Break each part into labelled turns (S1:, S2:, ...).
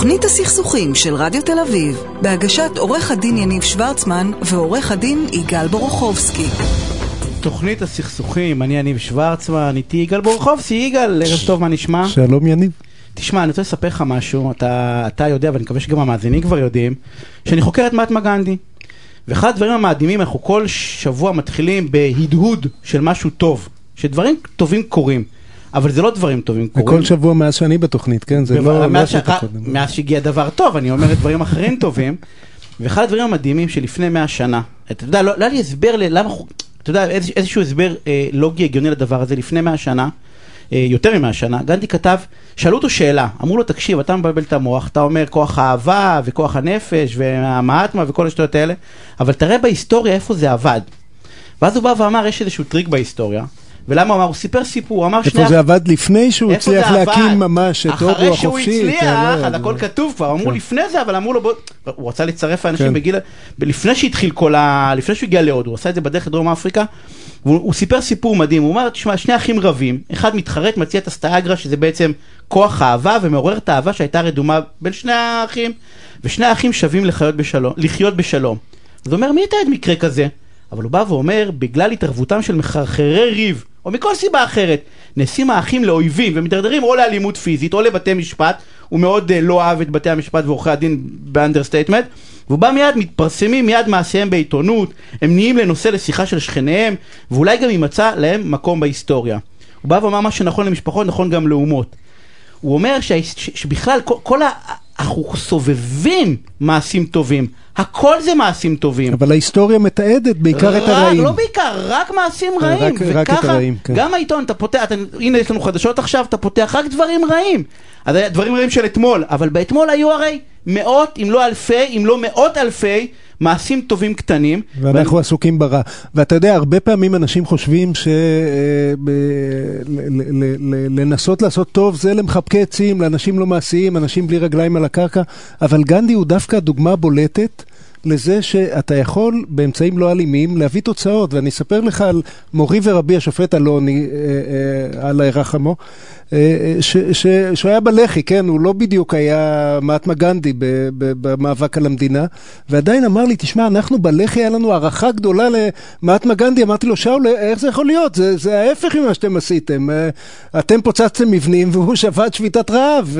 S1: תוכנית הסכסוכים של רדיו תל אביב, בהגשת עורך הדין יניב שוורצמן ועורך הדין יגאל בורוכובסקי.
S2: תוכנית הסכסוכים, אני יניב שוורצמן, איתי יגאל בורוכובסקי, יגאל, ערב טוב, מה נשמע?
S3: שלום יניב.
S2: תשמע, אני רוצה לספר לך משהו, אתה, אתה יודע, ואני מקווה שגם המאזינים כבר יודעים, שאני חוקר את מהטמה גנדי. ואחד הדברים המאדימים, אנחנו כל שבוע מתחילים בהדהוד של משהו טוב, שדברים טובים קורים. אבל זה לא דברים טובים קורים.
S3: וכל שבוע מאז שאני בתוכנית, כן? זה לא...
S2: מאז.
S3: שאתה קודם.
S2: מאז שהגיע דבר טוב, אני אומר דברים אחרים טובים. ואחד הדברים המדהימים שלפני מאה שנה, אתה יודע, לא, לא היה לי הסבר ללמה, אתה יודע, איז, איזשהו הסבר אה, לוגי הגיוני לדבר הזה, לפני מאה שנה, אה, יותר ממאה שנה, גנדי כתב, שאלו אותו שאלה, אמרו לו, תקשיב, אתה מבלבל את המוח, אתה אומר כוח האהבה וכוח הנפש והמהטמה וכל השטויות האלה, אבל תראה בהיסטוריה איפה זה עבד. ואז הוא בא ואמר, יש איזשהו טריק בהיסטוריה, ולמה הוא אמר? הוא סיפר סיפור, הוא אמר שני...
S3: איפה זה עבד לפני שהוא
S2: איפה
S3: הצליח להקים? ממש את הודו
S2: אחרי שהוא? הצליח, אז הכל כתוב כבר, אמרו
S3: כן.
S2: לפני זה, אבל אמרו לו בוא, הוא רצה לצרף לאנשים
S3: כן.
S2: בגיל, לפני שהתחיל כל ה... לפני שהוא הגיע להודו, הוא עשה את זה בדרך לדרום אפריקה, והוא הוא סיפר סיפור מדהים, הוא אמר, תשמע, שני אחים רבים, אחד מתחרט, מציע את הסאטיאגרהא, שזה בעצם כוח האהבה, ומעורר את האהבה שהייתה רדומה בין שני האחים, ושני האחים שבים לחיות בשלום, לחיות בשלום. אז הוא אומר, מי יתעד מקרה כזה? אבל הוא בא ואומר, בגלל התערבותם של מחרחרי ריב, או מכל סיבה אחרת, נעשים האחים לאויבים ומתדרדרים או לאלימות פיזית או לבתי משפט, הוא מאוד אה, לא אהב את בתי המשפט ועורכי הדין ב understatement, והוא בא מיד, מתפרסמים מיד מעשיהם בעיתונות, הם נהיים לנושא לשיחה של שכניהם, ואולי גם יימצא להם מקום בהיסטוריה. הוא בא ואמר מה שנכון למשפחות נכון גם לאומות. הוא אומר שבכלל כל, כל ה... אנחנו סובבים מעשים טובים, הכל זה מעשים טובים.
S3: אבל ההיסטוריה מתעדת בעיקר את
S2: רק,
S3: הרעים.
S2: לא בעיקר, רק מעשים
S3: אה,
S2: רעים.
S3: רק- רק את
S2: וככה,
S3: הרעים, כן.
S2: גם העיתון, אתה פותח, אתה, הנה יש לנו חדשות עכשיו, אתה פותח רק דברים רעים. דברים רעים של אתמול, אבל באתמול היו הרי מאות, אם לא אלפי, אם לא מאות אלפי, מעשים טובים קטנים.
S3: ואנחנו עסוקים ברע. ואתה יודע, הרבה פעמים אנשים חושבים שלנסות לעשות טוב זה למחבקי עצים, לאנשים לא מעשיים, אנשים בלי רגליים על הקרקע, אבל גנדי הוא דווקא דוגמה בולטת. לזה שאתה יכול באמצעים לא אלימים להביא תוצאות, ואני אספר לך על מורי ורבי השופט אלוני, אה, אה, אללה ירחמו, אה, שהוא היה בלח"י, כן, הוא לא בדיוק היה מהטמה גנדי במאבק על המדינה, ועדיין אמר לי, תשמע, אנחנו בלח"י, היה לנו הערכה גדולה למהטמה גנדי, אמרתי לו, שאול, איך זה יכול להיות? זה, זה ההפך ממה שאתם עשיתם. אתם פוצצתם מבנים והוא שבת שביתת רעב.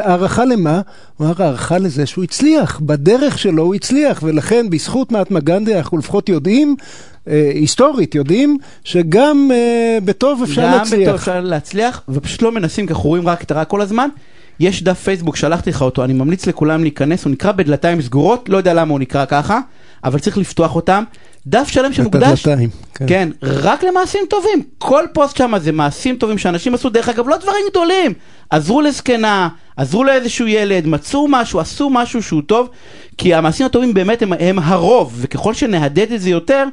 S3: הערכה למה? הוא אמר, הערכה לזה שהוא הצליח, בדרך שלו הוא הצליח, ולכן בזכות מהטמה גנדי אנחנו לפחות יודעים, אה, היסטורית יודעים, שגם אה, בטוב אפשר
S2: גם
S3: להצליח.
S2: בטוב אפשר להצליח, ופשוט לא מנסים, כי אנחנו רואים רק את הרע כל הזמן. יש דף פייסבוק, שלחתי לך אותו, אני ממליץ לכולם להיכנס, הוא נקרא בדלתיים סגורות, לא יודע למה הוא נקרא ככה, אבל צריך לפתוח אותם. דף שלם שמוקדש,
S3: כן.
S2: כן, רק למעשים טובים. כל פוסט שם זה מעשים טובים שאנשים עשו, דרך אגב, לא דברים גדולים. עזרו לזקנה, עזרו לאיזשהו ילד, מצאו משהו, עשו משהו שהוא טוב, כי המעשים הטובים באמת הם, הם הרוב, וככל שנהדד את זה יותר,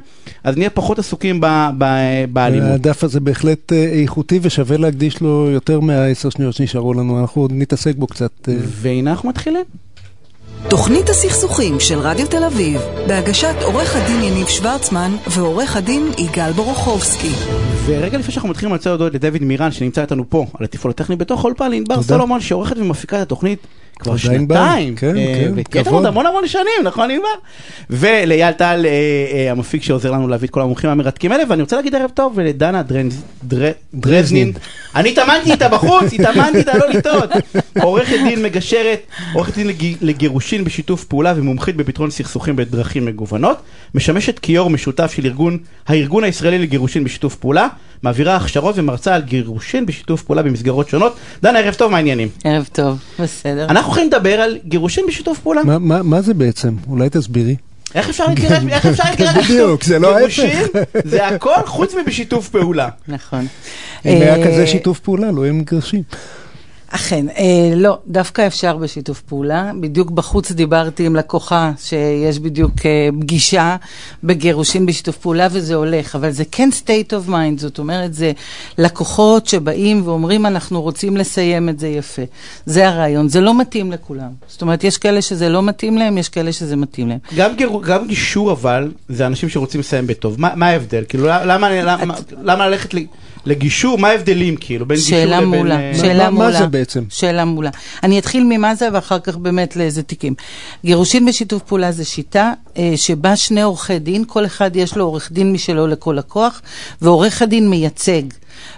S2: אז נהיה פחות עסוקים ב, ב, באלימות.
S3: הדף הזה בהחלט אה, איכותי ושווה להקדיש לו יותר מהעשר שניות שנשארו לנו, אנחנו עוד נתעסק בו קצת. אה.
S2: והנה אנחנו מתחילים.
S1: תוכנית הסכסוכים של רדיו תל אביב, בהגשת עורך הדין יניב שוורצמן ועורך הדין יגאל בורוכובסקי.
S2: ורגע לפני שאנחנו מתחילים אני רוצה להודות לדוד מירן שנמצא איתנו פה על התפעול הטכני בתוך האולפן, לענבר. סולומון שעורכת ומפיקה את התוכנית כבר. שנתיים.
S3: כן,
S2: אה,
S3: כן, כבוד.
S2: עוד המון המון שנים, נכון ענבר? ולאייל טל אה, אה, המפיק שעוזר לנו להביא את כל המומחים המרתקים האלה, ואני רוצה להגיד ערב טוב דר- דרזנין. אני התאמנתי איתה בחוץ, התאמנתי איתה לא לטעות. עורכת דין מגשרת, עורכת דין לג- לגירושין בשיתוף פעולה ומומחית בפתרון סכסוכים בדרכים מגוונות, משמשת כיו"ר משותף של ארגון, הארגון הישראלי לגירושין בשיתוף פעולה, מעבירה הכשרות ומרצה על גירושין בשיתוף פעולה במסגרות שונות. דנה, ערב טוב, מה העניינים?
S4: ערב טוב, בסדר.
S2: אנחנו הולכים לדבר על גירושין בשיתוף פעולה.
S3: מה- מה מה זה בעצם? אולי תסבירי.
S2: איך אפשר להתגרש? איך אפשר להתגרש?
S3: בדיוק, זה לא
S2: גירושין
S3: ההפך.
S2: זה הכל חוץ מבשיתוף פעולה.
S4: נכון.
S3: אם היה
S4: אה,
S3: כזה שיתוף פעולה, לא היו מגרשים.
S4: אכן, אה, לא, דווקא אפשר בשיתוף פעולה. בדיוק בחוץ דיברתי עם לקוחה שיש בדיוק אה, פגישה בגירושים בשיתוף פעולה וזה הולך, אבל זה כן state of mind, זאת אומרת, זה לקוחות שבאים ואומרים אנחנו רוצים לסיים את זה יפה. זה הרעיון, זה לא מתאים לכולם. זאת אומרת, יש כאלה שזה לא מתאים להם, יש כאלה שזה מתאים להם.
S2: גם, גיר, גם גישור אבל, זה אנשים שרוצים לסיים בטוב. מה, מה ההבדל? כאילו, למה, למה, למה ללכת ל- לגישור? מה ההבדלים כאילו? בין גישור לבין...
S4: מעולה,
S2: אה,
S4: שאלה
S3: מה- מה
S4: מעולה.
S3: זה בעצם.
S4: שאלה מעולה. אני אתחיל ממה זה ואחר כך באמת לאיזה תיקים. גירושין בשיתוף פעולה זה שיטה אה, שבה שני עורכי דין, כל אחד יש לו עורך דין משלו לכל לקוח, ועורך הדין מייצג.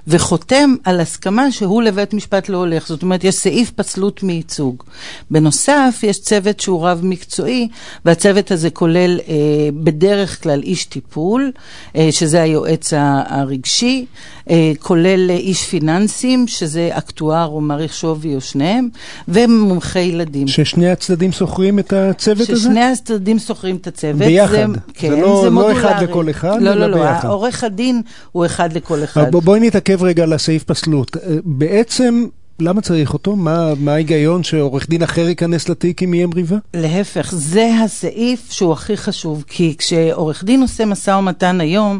S4: וחותם על הסכמה שהוא לבית משפט לא הולך. זאת אומרת, יש סעיף פסלות מייצוג. בנוסף, יש צוות שהוא רב מקצועי, והצוות הזה כולל אה, בדרך כלל איש טיפול, אה, שזה היועץ הרגשי, אה, כולל אה, איש פיננסים, שזה אקטואר או מעריך שווי או שניהם, ומומחי ילדים.
S3: ששני הצדדים שוכרים את הצוות הזה?
S4: ששני הצדדים שוכרים את הצוות.
S3: ביחד.
S4: זה,
S3: כן, זה לא,
S4: זה
S3: לא אחד לכל אחד,
S4: לא,
S3: אלא
S4: לא, לא,
S3: ביחד.
S4: עורך הדין הוא אחד לכל אחד.
S3: בוא, בואי נתעכב רגע על הסעיף פסלות. אה, בעצם, למה צריך אותו? מה, מה ההיגיון שעורך דין אחר ייכנס לתיק אם יהיה מריבה?
S4: להפך, זה הסעיף שהוא הכי חשוב, כי כשעורך דין עושה משא ומתן היום,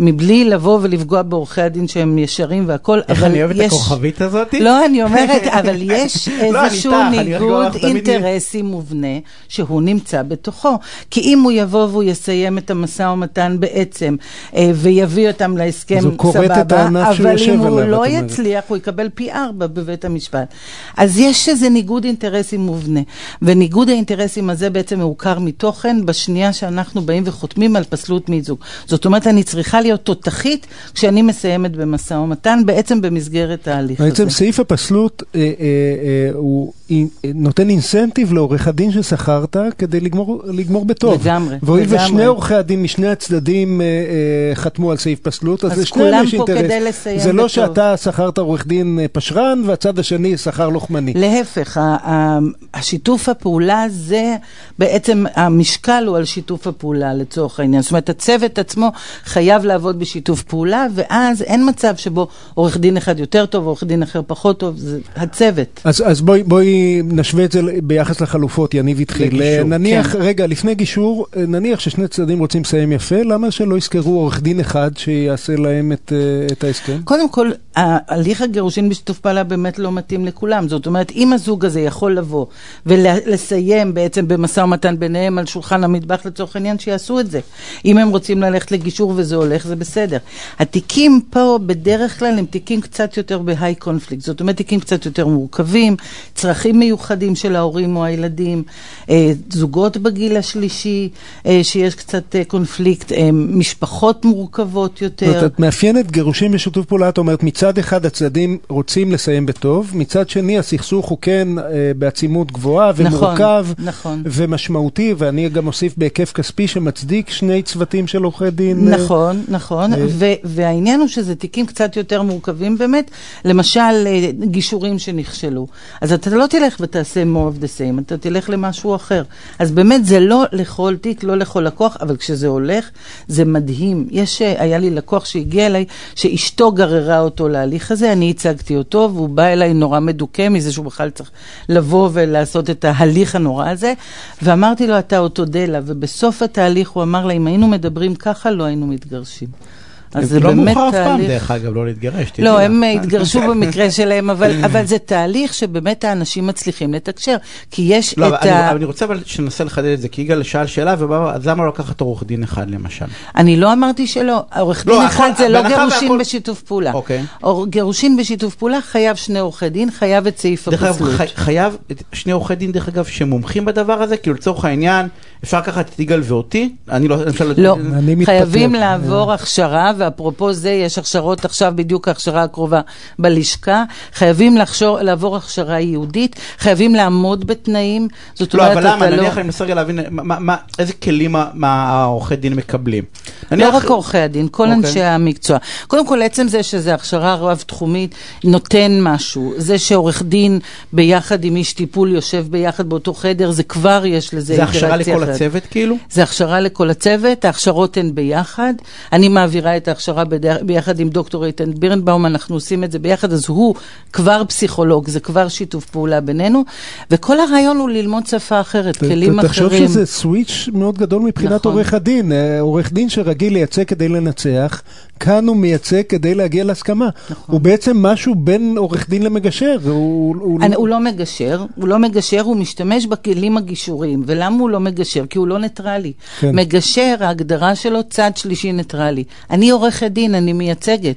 S4: מבלי לבוא ולפגוע בעורכי הדין שהם ישרים
S2: איך
S4: אבל
S2: אני אוהב את
S4: יש...
S2: הכוכבית הזאת?
S4: לא, אני אומרת, אבל יש
S2: לא,
S4: איזשהו ניגוד
S2: תמיד
S4: אינטרסים מובנה שהוא נמצא בתוכו. כי אם הוא יבוא והוא יסיים את המשא ומתן בעצם, אה, ויביא אותם להסכם, סבבה, אבל אם הוא לא. יצליח, הוא יקבל פי ארבע בבית המשפט. אז יש איזה ניגוד אינטרסים מובנה, וניגוד האינטרסים הזה בעצם מעוקר מתוכן בשנייה שאנחנו באים וחותמים על פסלות מיזוג. זאת אומרת, אני צריכה להיות תותחית כשאני מסיימת במשא ומתן, בעצם במסגרת ההליך הזה.
S3: בעצם סעיף הפסלות אה, אה, אה, הוא נותן אינסנטיב לעורך הדין ששכרת כדי לגמור, לגמור בטוב.
S4: לגמרי,
S3: והואיל. ושני עורכי הדין משני הצדדים אה, אה, חתמו על סעיף פסלות, אז,
S4: אז
S3: לשניהם
S4: כולם
S3: יש
S4: פה
S3: אינטרס.
S4: כדי לסיים
S3: זה לא
S4: בטוב.
S3: שאתה שכרת עורך דין אה, פשרן והצד השני שכר לוחמני.
S4: להפך, ה- ה- השיתוף הפעולה זה, בעצם המשקל הוא על שיתוף הפעולה לצורך העניין. זאת אומרת, הצוות עצמו חייב לעבוד בשיתוף פעולה, ואז אין מצב שבו עורך דין אחד יותר טוב, עורך דין אחר פחות טוב, זה הצוות.
S3: אז, אז בואי, בואי נשווה את זה ביחס לחלופות, יניב התחיל.
S2: לגישור,
S3: נניח,
S4: כן.
S3: רגע, לפני גישור, נניח ששני צדדים רוצים לסיים יפה, למה שלא יזכרו עורך דין אחד שיעשה להם את, אה, את ההסכם?
S4: קודם כל, הליך הגירושין בשיתוף פעולה באמת לא מתאים לכולם. זאת אומרת, אם הזוג הזה יכול לבוא ולסיים בעצם במשא ומתן ביניהם על שולחן המטבח לצורך העניין, שיעשו את זה. אם הם רוצים ללכת לגישור וזה הולך, זה בסדר. התיקים פה בדרך כלל הם תיקים קצת יותר בהיי קונפליקט. זאת אומרת, תיקים קצת יותר מורכבים, צרכים מיוחדים של ההורים או הילדים, אה, זוגות בגיל השלישי, אה, שיש קצת קונפליקט, אה, משפחות מורכבות
S3: זאת
S4: יותר.
S3: אומרת, את מאפיינת גירושים בשיתוף פעולה, את אומרת, מצד אחד הצדדים רוצים לסיים בטוב, מצד שני הסכסוך הוא כן אה, בעצימות גבוהה ומורכב
S4: נכון.
S3: ומשמעותי, ואני גם אוסיף בהיקף כספי שמצדיק שני צוותים של עורכי דין. אה,
S4: נכון, נכון,
S3: אה,
S4: ו- והעניין הוא שזה תיקים קצת יותר מורכבים באמת, למשל אה, גישורים שנכשלו. אז אתה לא תלך ותעשה more of the same, אתה תלך למשהו אחר. אז באמת זה לא לכל תיק, לא לכל לקוח, אבל כשזה הולך, זה מדהים. יש, אה, היה לי לקוח שהגיע אליי, שאשתו גררה אותו להליך הזה, אני הצגתי אותו, והוא בא אליי נורא מדוכא מזה שהוא בכלל צריך לבוא ולעשות את ההליך הנורא הזה, ואמרתי לו, אתה עוד תודה לה, ובסוף התהליך הוא אמר לה, אם היינו מדברים ככה, לא היינו מתגרשים. אז זה
S2: לא
S4: באמת
S2: מאוחר אף פעם,
S4: תהליך...
S2: דרך אגב, לא להתגרש.
S4: לא. הם אה, התגרשו במקרה שלהם, אבל, אבל זה תהליך שבאמת האנשים מצליחים לתקשר. כי יש
S2: לא,
S4: את
S2: אני,
S4: ה...
S2: אבל אני רוצה אבל שננסה לחדד את זה, כי יגאל שאל שאלה, ובא, אז למה לא לקחת עורך דין אחד למשל?
S4: אני לא אמרתי שלא, עורך
S2: לא,
S4: דין
S2: הכל-
S4: אחד זה לא גירושין
S2: והכל-
S4: בשיתוף פעולה.
S2: אוקיי.
S4: או- גירושין בשיתוף פעולה חייב שני עורכי דין, חייב את סעיף הפסלות.
S2: חי- חייב את שני עורכי דין, דרך אגב, שמומחים בדבר הזה, כאילו לצורך העניין, אפשר לקחת את יגאל ואותי, אני לא, למשל,
S4: לא,
S3: אני מתפטר.
S4: חייבים לעבור הכשרה, ואפרופו זה, יש הכשרות עכשיו, בדיוק ההכשרה הקרובה בלשכה, חייבים לחשור, לעבור הכשרה ייעודית, חייבים לעמוד בתנאים, זאת
S2: לא,
S4: אומרת,
S2: אבל למה?
S4: אתה לא...
S2: נניח אני מנסה רגע להבין, מה- מה- איזה כלים העורכי דין מקבלים?
S4: לא רק עורכי הדין, כל
S2: אוקיי.
S4: אנשי המקצוע. קודם כל, עצם זה שזו הכשרה רב-תחומית, נותן משהו. זה שעורך דין ביחד עם איש טיפול יושב ביחד באותו חדר, זה כבר יש לזה
S2: זה הכשרה לכל
S4: אחרת.
S2: הצוות כאילו?
S4: זה הכשרה לכל הצוות, ההכשרות הן ביחד. אני מעבירה את ההכשרה בד- ביחד עם דוקטור איתן בירנבאום, אנחנו עושים את זה ביחד, אז הוא כבר פסיכולוג, זה כבר שיתוף פעולה בינינו, וכל הרעיון הוא ללמוד שפה אחרת,
S3: ת-
S4: כלים
S3: ת- תחשוב
S4: אחרים.
S3: שזה סוויץ' מאוד גדול מבחינת
S4: נכון.
S3: עורך הדין. אה, עורך דין שרגיל לייצג כדי לנצח, כאן הוא מייצג כדי להגיע להסכמה.
S4: נכון.
S3: הוא בעצם משהו בין עורך דין למגשר. הוא, הוא,
S4: אני, הוא לא מגשר, הוא לא מגשר, הוא משתמש בכלים הגישוריים. ולמה הוא לא מגשר? כי הוא לא ניטרלי.
S3: כן.
S4: מגשר, ההגדרה שלו צד שלישי ניטרלי. אני עורכת דין, אני מייצגת.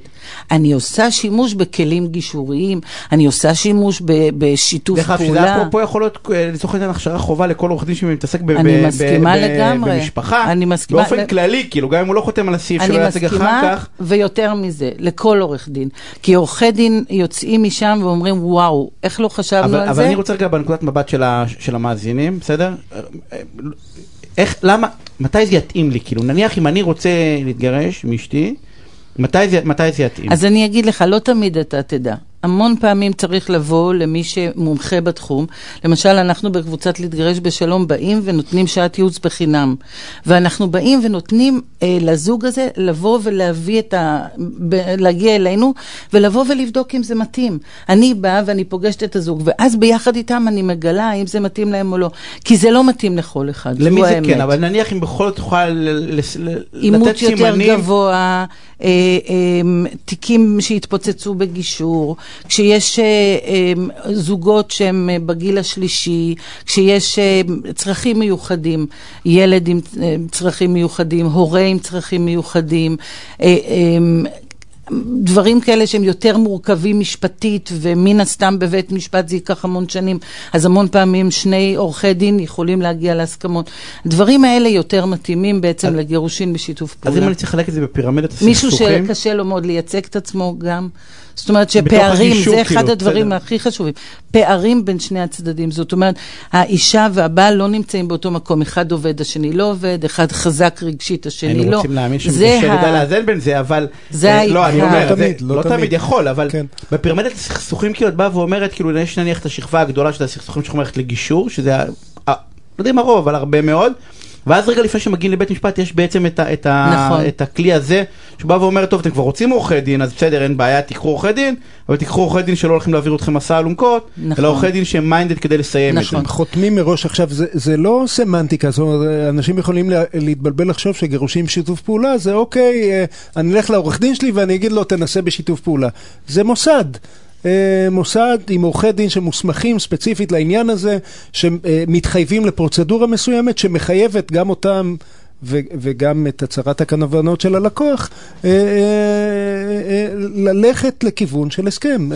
S4: אני עושה שימוש בכלים גישוריים, אני עושה שימוש ב, בשיתוף
S2: דרך אגב, שזה
S4: פעולה.
S2: היה פה, פה יכול להיות אה, לצורך העניין הכשרה חובה לכל עורך דין שמתעסק ב-
S4: אני
S2: ב-
S4: מסכימה
S2: ב-
S4: לגמרי.
S2: במשפחה,
S4: אני מסכימה
S2: באופן
S4: ל-
S2: כללי, כאילו גם אם הוא לא חותם על הסעיף שלא
S4: אני
S2: ייצג אחר כך,
S4: ויותר מזה, לכל עורך דין. כי עורכי דין יוצאים משם ואומרים, וואו, איך לא חשבנו
S2: אבל,
S4: על
S2: אבל
S4: זה?
S2: אני רוצה רגע בנקודת מבט של, ה, של המאזינים, בסדר? איך, למה, מתי זה יתאים לי? כאילו, נניח אם אני רוצה להתגרש מאשתי, מתי זה, מתי זה יתאים?
S4: אז אני אגיד לך, לא תמיד אתה תדע. המון פעמים צריך לבוא למי שמומחה בתחום. למשל, אנחנו בקבוצת להתגרש בשלום באים ונותנים שעת ייעוץ בחינם. ואנחנו באים ונותנים אה, לזוג הזה לבוא ולהביא את ה... ב, להגיע אלינו ולבוא ולבדוק אם זה מתאים. אני באה ואני פוגשת את הזוג, ואז ביחד איתם אני מגלה האם זה מתאים להם או לא. כי זה לא מתאים לכל אחד,
S2: למי זה
S4: האמת.
S2: כן, אבל נניח אם בכל זאת תוכל ל- ל- ל- לתת
S4: אימוץ יותר
S2: סימנים,
S4: גבוה, אה, אה, תיקים שהתפוצצו בגישור, כשיש אה, אה, זוגות שהם אה, בגיל השלישי, כשיש צרכים מיוחדים, ילד עם צרכים מיוחדים, הורה עם צרכים מיוחדים, דברים כאלה שהם יותר מורכבים משפטית, ומן הסתם בבית משפט זה ייקח המון שנים, אז המון פעמים שני עורכי דין יכולים להגיע להסכמות. הדברים האלה יותר מתאימים בעצם
S2: אז-
S4: לגירושין בשיתוף
S2: אז אם
S4: פעולה.
S2: אני צריך לחלק את זה בפירמידת
S4: מישהו
S2: הסכסוכים,
S4: שקשה לו מאוד לייצג את עצמו גם. זאת אומרת שפערים,
S2: הגישור,
S4: זה אחד
S2: כאילו,
S4: הדברים
S2: בסדר.
S4: הכי חשובים. פערים בין שני הצדדים. זאת אומרת, האישה והבעל לא נמצאים באותו מקום. אחד עובד, השני לא עובד, אחד חזק רגשית, השני
S2: היינו
S4: לא.
S2: רוצים להאמין
S4: זה
S2: שמתקשה
S4: ה-
S2: לאזן בין זה, אבל...
S4: זה
S2: אה, לא, אני
S4: העיקר.
S2: אומר,
S3: לא
S2: זה
S3: תמיד, לא
S2: לא
S3: תמיד.
S2: תמיד יכול, אבל
S3: כן.
S2: בפירמידת הסכסוכים כאילו את באה ואומרת, כאילו יש נניח את השכבה הגדולה של הסכסוכים שאנחנו הולכת לגישור, שזה, לא יודע אם הרוב, אבל הרבה מאוד. ואז רגע לפני שמגיעים לבית משפט יש בעצם את, ה, את, ה,
S4: נכון.
S2: את הכלי הזה שבא ואומר טוב אתם כבר רוצים עורכי דין אז בסדר אין בעיה תיקחו עורכי דין אבל תיקחו עורכי דין שלא הולכים להעביר אתכם מסע אלונקות
S4: נכון.
S2: אלא עורכי דין שהם מיינדד כדי לסיים
S4: נכון.
S2: את זה.
S3: חותמים מראש עכשיו, זה, זה לא סמנטיקה, זאת אומרת, אנשים יכולים לה, להתבלבל לחשוב שגירושים בשיתוף פעולה זה אוקיי, אה, אני אלך לעורך דין שלי ואני אגיד לו תנסה בשיתוף פעולה. זה מוסד. אה, מוסד עם עורכי דין שמוסמכים ספציפית לעניין הזה, שמתחייבים לפרוצדורה מסוימת שמחייבת גם אותם ו- וגם את הצהרת הכוונות של הלקוח, אה, אה, אה, ללכת לכיוון של הסכם.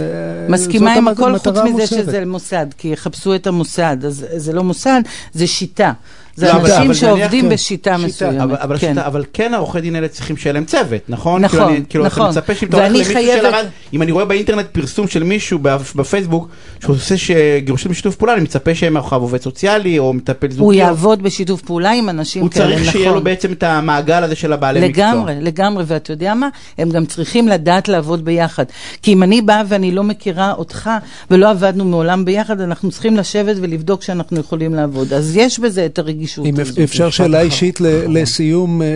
S4: מסכימה עם הכל חוץ מזה
S3: המוסדת.
S4: שזה מוסד, כי יחפשו את המוסד, אז זה לא מוסד, זה שיטה. זה
S2: לא, אבל-
S4: אנשים
S2: אבל
S4: שעובדים
S3: נניח, כן,
S4: בשיטה
S3: שיטה.
S4: מסוימת.
S2: אבל, אבל,
S4: כן.
S2: אבל כן העורכי דין האלה צריכים שיהיה להם צוות, נכון?
S4: נכון,
S2: כאילו, אני, כאילו
S4: נכון.
S2: אתה מצפה שאם אתה הולך למישהו
S4: חייבת-
S2: שלמד, אם אני רואה באינטרנט פרסום של מישהו בפ- בפייסבוק שהוא עושה ש- גירושים בשיתוף פעולה, אני מצפה שיהיה מאחוריו עובד סוציאלי או מטפל זוגי.
S4: הוא יעבוד בשיתוף פעולה עם אנשים
S2: הוא
S4: כאלה, נכון.
S2: צריך שיהיה לו בעצם את המעגל הזה של הבעלי מקצוע.
S4: לגמרי, לגמרי, ואתה יודע מה? הם גם צריכים לדעת לעבוד ביחד. כי אם אני באה ואני לא מכירה אותך, ולא עבדנו מעולם ביחד, אנחנו צריכים לשבת ולבדוק שאנחנו יכולים לעבוד. אז יש בזה את הרגישות
S3: אם
S4: הזאת.
S3: אפשר
S2: משפט
S3: שאלה. אישית לסיום, אה, אה,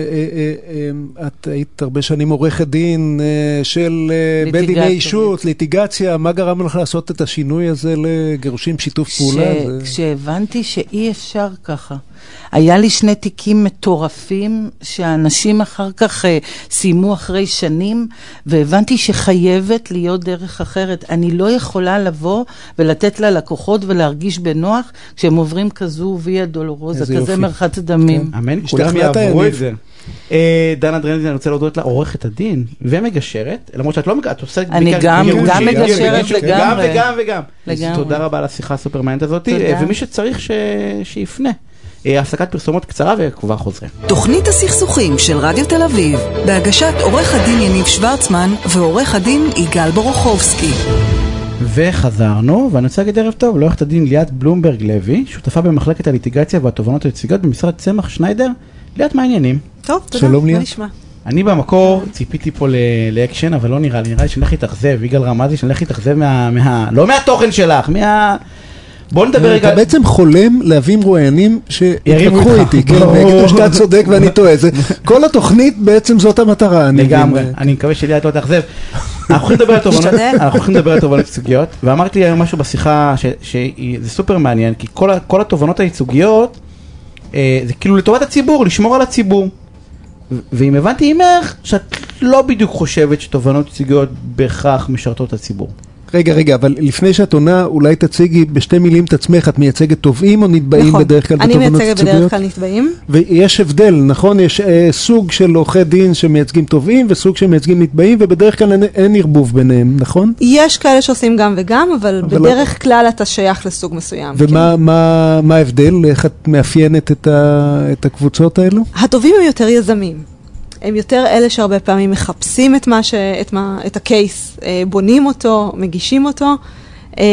S3: אה, את היית הרבה שנים עורכת דין של בית דיני. אישות, ליטיגציה, מה גרם לך לעשות את השינוי הזה לגירושים בשיתוף
S4: כש-
S3: פעולה?
S4: כשהבנתי שאי אפשר ככה. היה לי שני תיקים מטורפים, שהאנשים אחר כך אה, סיימו אחרי שנים, והבנתי שחייבת להיות דרך אחרת. אני לא יכולה לבוא ולתת ללקוחות ולהרגיש בנוח כשהם עוברים כזו ויה דולורוזה,
S3: איזה
S4: כזה. מרחץ דמים.
S2: אמן, כולם יעברו? את זה. אה, דנה דרנדין, אני רוצה להודות לה, עורכת הדין ומגשרת, למרות שאת לא מגשרת, את עושה
S4: אני גם-
S3: גם
S4: מגשרת לגמרי.
S2: גם וגם וגם.
S4: לגמרי.
S2: תודה רבה על השיחה הסופר מעניינת הזאת. אה, ומי שצריך שיפנה. אה, הפסקת פרסומות קצרה וכבר חוזרים.
S1: תוכנית הסכסוכים של רדיו תל אביב, בהגשת עורך הדין יניב שוורצמן ועורך הדין יגאל בורוכובסקי.
S2: וחזרנו, ואני רוצה להגיד ערב טוב לעורכת הדין ליאת בלומברג לוי, שותפה במחלקת הליטיגציה והתובענות היציגות במשרד צמח שניידר. ליאת, מה העניינים?
S5: טוב, תודה.
S3: שלום,
S5: מה
S3: ליאת.
S5: נשמע?
S2: אני במקור ציפיתי פה ל- לאקשן, אבל לא נראה לי, נראה לי שאני הולך להתאכזב, יגאל רמזי, שאני הולך להתאכזב מה, מה... לא מהתוכן שלך, מה... בוא נדבר רגע...
S3: אתה בעצם חולם להביא מרואיינים שיתווכחו. איתי, כן. ויגידו שאתה צודק ואני טועה. זה- כל התוכנית בעצם זאת המטרה. אני
S2: לגמרי,
S3: מבין.
S2: אני מקווה שליאת לא תאכזב. אנחנו הולכים לדבר על תובנות,
S5: נשתדל.
S2: אנחנו הולכים לדבר על תובנות ייצוגיות, ואמרת לי היום משהו בשיחה ש- שזה סופר מעניין, כי כל התובנות הייצוגיות, אה, זה כאילו לטובת הציבור, לשמור על הציבור. ואם הבנתי ממך, שאת לא בדיוק חושבת שתובענות ייצוגיות בהכרח משרתות את הציבור.
S3: רגע, רגע, אבל לפני שאת עונה, אולי תציגי בשתי מילים את עצמך, את מייצגת תובעים או נתבעים
S5: נכון,
S3: בדרך כלל
S5: אני
S3: בתובענות
S5: מייצגת
S3: ייצוגיות?
S5: בדרך כלל נתבעים.
S3: ויש הבדל, נכון? יש אה, סוג של עורכי דין שמייצגים תובעים וסוג שמייצגים נתבעים, ובדרך כלל אין, אין ערבוב ביניהם, נכון?
S5: יש כאלה שעושים גם וגם, אבל
S3: אבל-
S5: בדרך כלל אתה שייך לסוג מסוים.
S3: ומה מה, מה ההבדל? איך את מאפיינת את, ה, את הקבוצות האלו?
S5: הטובים הם יותר יזמים. הם יותר אלה שהרבה פעמים מחפשים את, מה ש... את, מה... את הקייס, אה, בונים אותו, מגישים אותו, אה,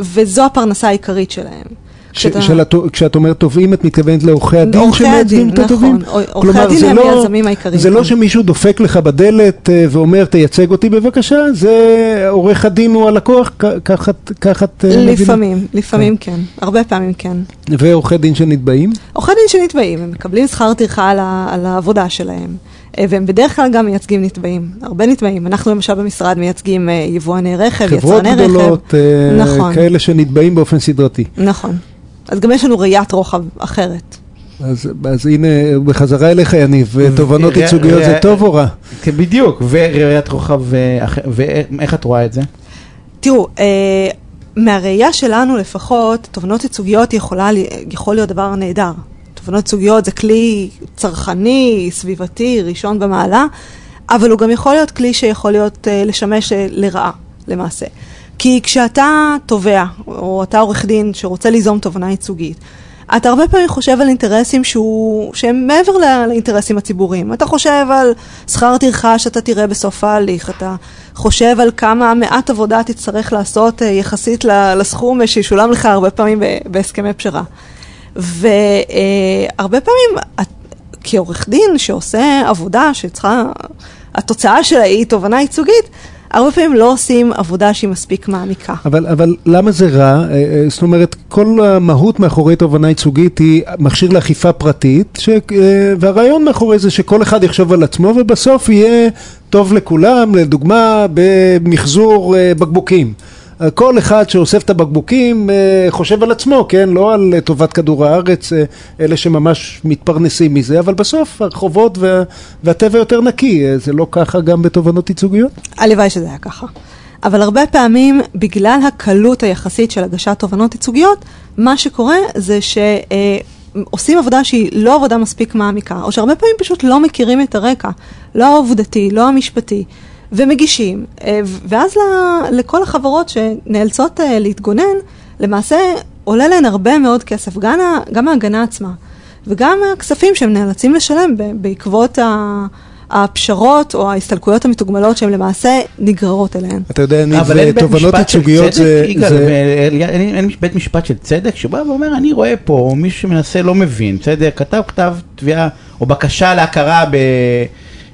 S5: וזו הפרנסה העיקרית שלהם.
S3: ש,
S5: כשאתה-
S3: כשאת אומרת תובעים, את מתכוונת לעורכי הדין שמייצגים את הטובים?
S5: נכון. עורכי הדין
S3: זה
S5: הם
S3: לא-
S5: היזמים העיקריים
S3: זה לא
S5: כאן.
S3: שמישהו דופק לך בדלת אה, ואומר, תייצג אותי בבקשה, זה עורך הדין הוא הלקוח, ככה את- מבינה?
S5: לפעמים, לפעמים כן, הרבה פעמים כן.
S3: ועורכי דין שנתבעים?
S5: עורכי דין שנתבעים, הם מקבלים שכר טרחה על, ה, על העבודה שלהם, והם בדרך כלל גם מייצגים נתבעים, הרבה נתבעים. אנחנו למשל במשרד מייצגים אה, יבואני רכב,
S3: חברות
S5: יצרני רכב.
S3: גדולות, אה,
S5: נכון.
S3: כאלה שנתבעים באופן סדרתי.
S5: נכון. אז גם יש לנו ראיית רוחב אחרת.
S3: אז, אז הנה, בחזרה אליך יניב, תובענות
S2: ר-
S3: ייצוגיות זה טוב או רע?
S2: כן, בדיוק, וראיית רוחב, אה, ואיך את רואה את זה?
S5: תראו, אה, מהראייה שלנו לפחות, תובענות ייצוגיות יכולה, יכול להיות דבר נהדר. תובענות ייצוגיות זה כלי צרכני, סביבתי, ראשון במעלה, אבל הוא גם יכול להיות כלי שיכול להיות, אה, לשמש אה, לרעה, למעשה. כי כשאתה תובע, או אתה עורך דין שרוצה ליזום תובענה ייצוגית, אתה הרבה פעמים חושב על אינטרסים שהוא, שהם מעבר לאינטרסים הציבוריים. אתה חושב על שכר טרחה שאתה תראה בסוף ההליך, אתה חושב על כמה מעט עבודה תצטרך לעשות אה, יחסית לסכום שישולם לך הרבה פעמים בהסכמי פשרה. והרבה פעמים, את- כעורך דין שעושה עבודה שצריכה, התוצאה שלה היא תובענה ייצוגית, הרבה פעמים לא עושים עבודה שהיא מספיק מעמיקה.
S3: אבל, אבל למה זה רע? אה, אה, זאת אומרת, כל המהות מאחורי תובענה ייצוגית היא מכשיר לאכיפה פרטית, ש, אה, והרעיון מאחורי זה שכל אחד יחשוב על עצמו ובסוף יהיה טוב לכולם, לדוגמה במחזור בקבוקים. כל אחד שאוסף את הבקבוקים אה, חושב על עצמו, כן? לא על אה, טובת כדור הארץ, אה, אלה שממש מתפרנסים מזה, אבל בסוף הרחובות וה, והטבע יותר נקי, זה לא ככה גם בתובענות ייצוגיות?
S5: הלוואי שזה היה ככה. אבל הרבה פעמים, בגלל הקלות היחסית של הגשת תובענות ייצוגיות, מה שקורה זה שעושים עבודה שהיא לא עבודה מספיק מעמיקה, או שהרבה פעמים פשוט לא מכירים את הרקע, לא העובדתי, לא המשפטי, ומגישים. אה, ואז ל- לכל החברות שנאלצות אה, להתגונן, למעשה עולה להן הרבה מאוד כסף, גם, גם ההגנה עצמה, וגם הכספים שהם נאלצים לשלם בעקבות ה... הפשרות או ההסתלקויות המתוגמלות שהן למעשה נגררות אליהן.
S3: אתה יודע, אני,
S2: אבל אין בית
S3: תובענות
S2: משפט של
S3: ייצוגיות
S2: צדק,
S3: זה...
S2: אין בית משפט של צדק שבא ואומר, אני רואה פה מישהו שמנסה לא מבין, בסדר, כתב כתב תביעה או בקשה להכרה ב...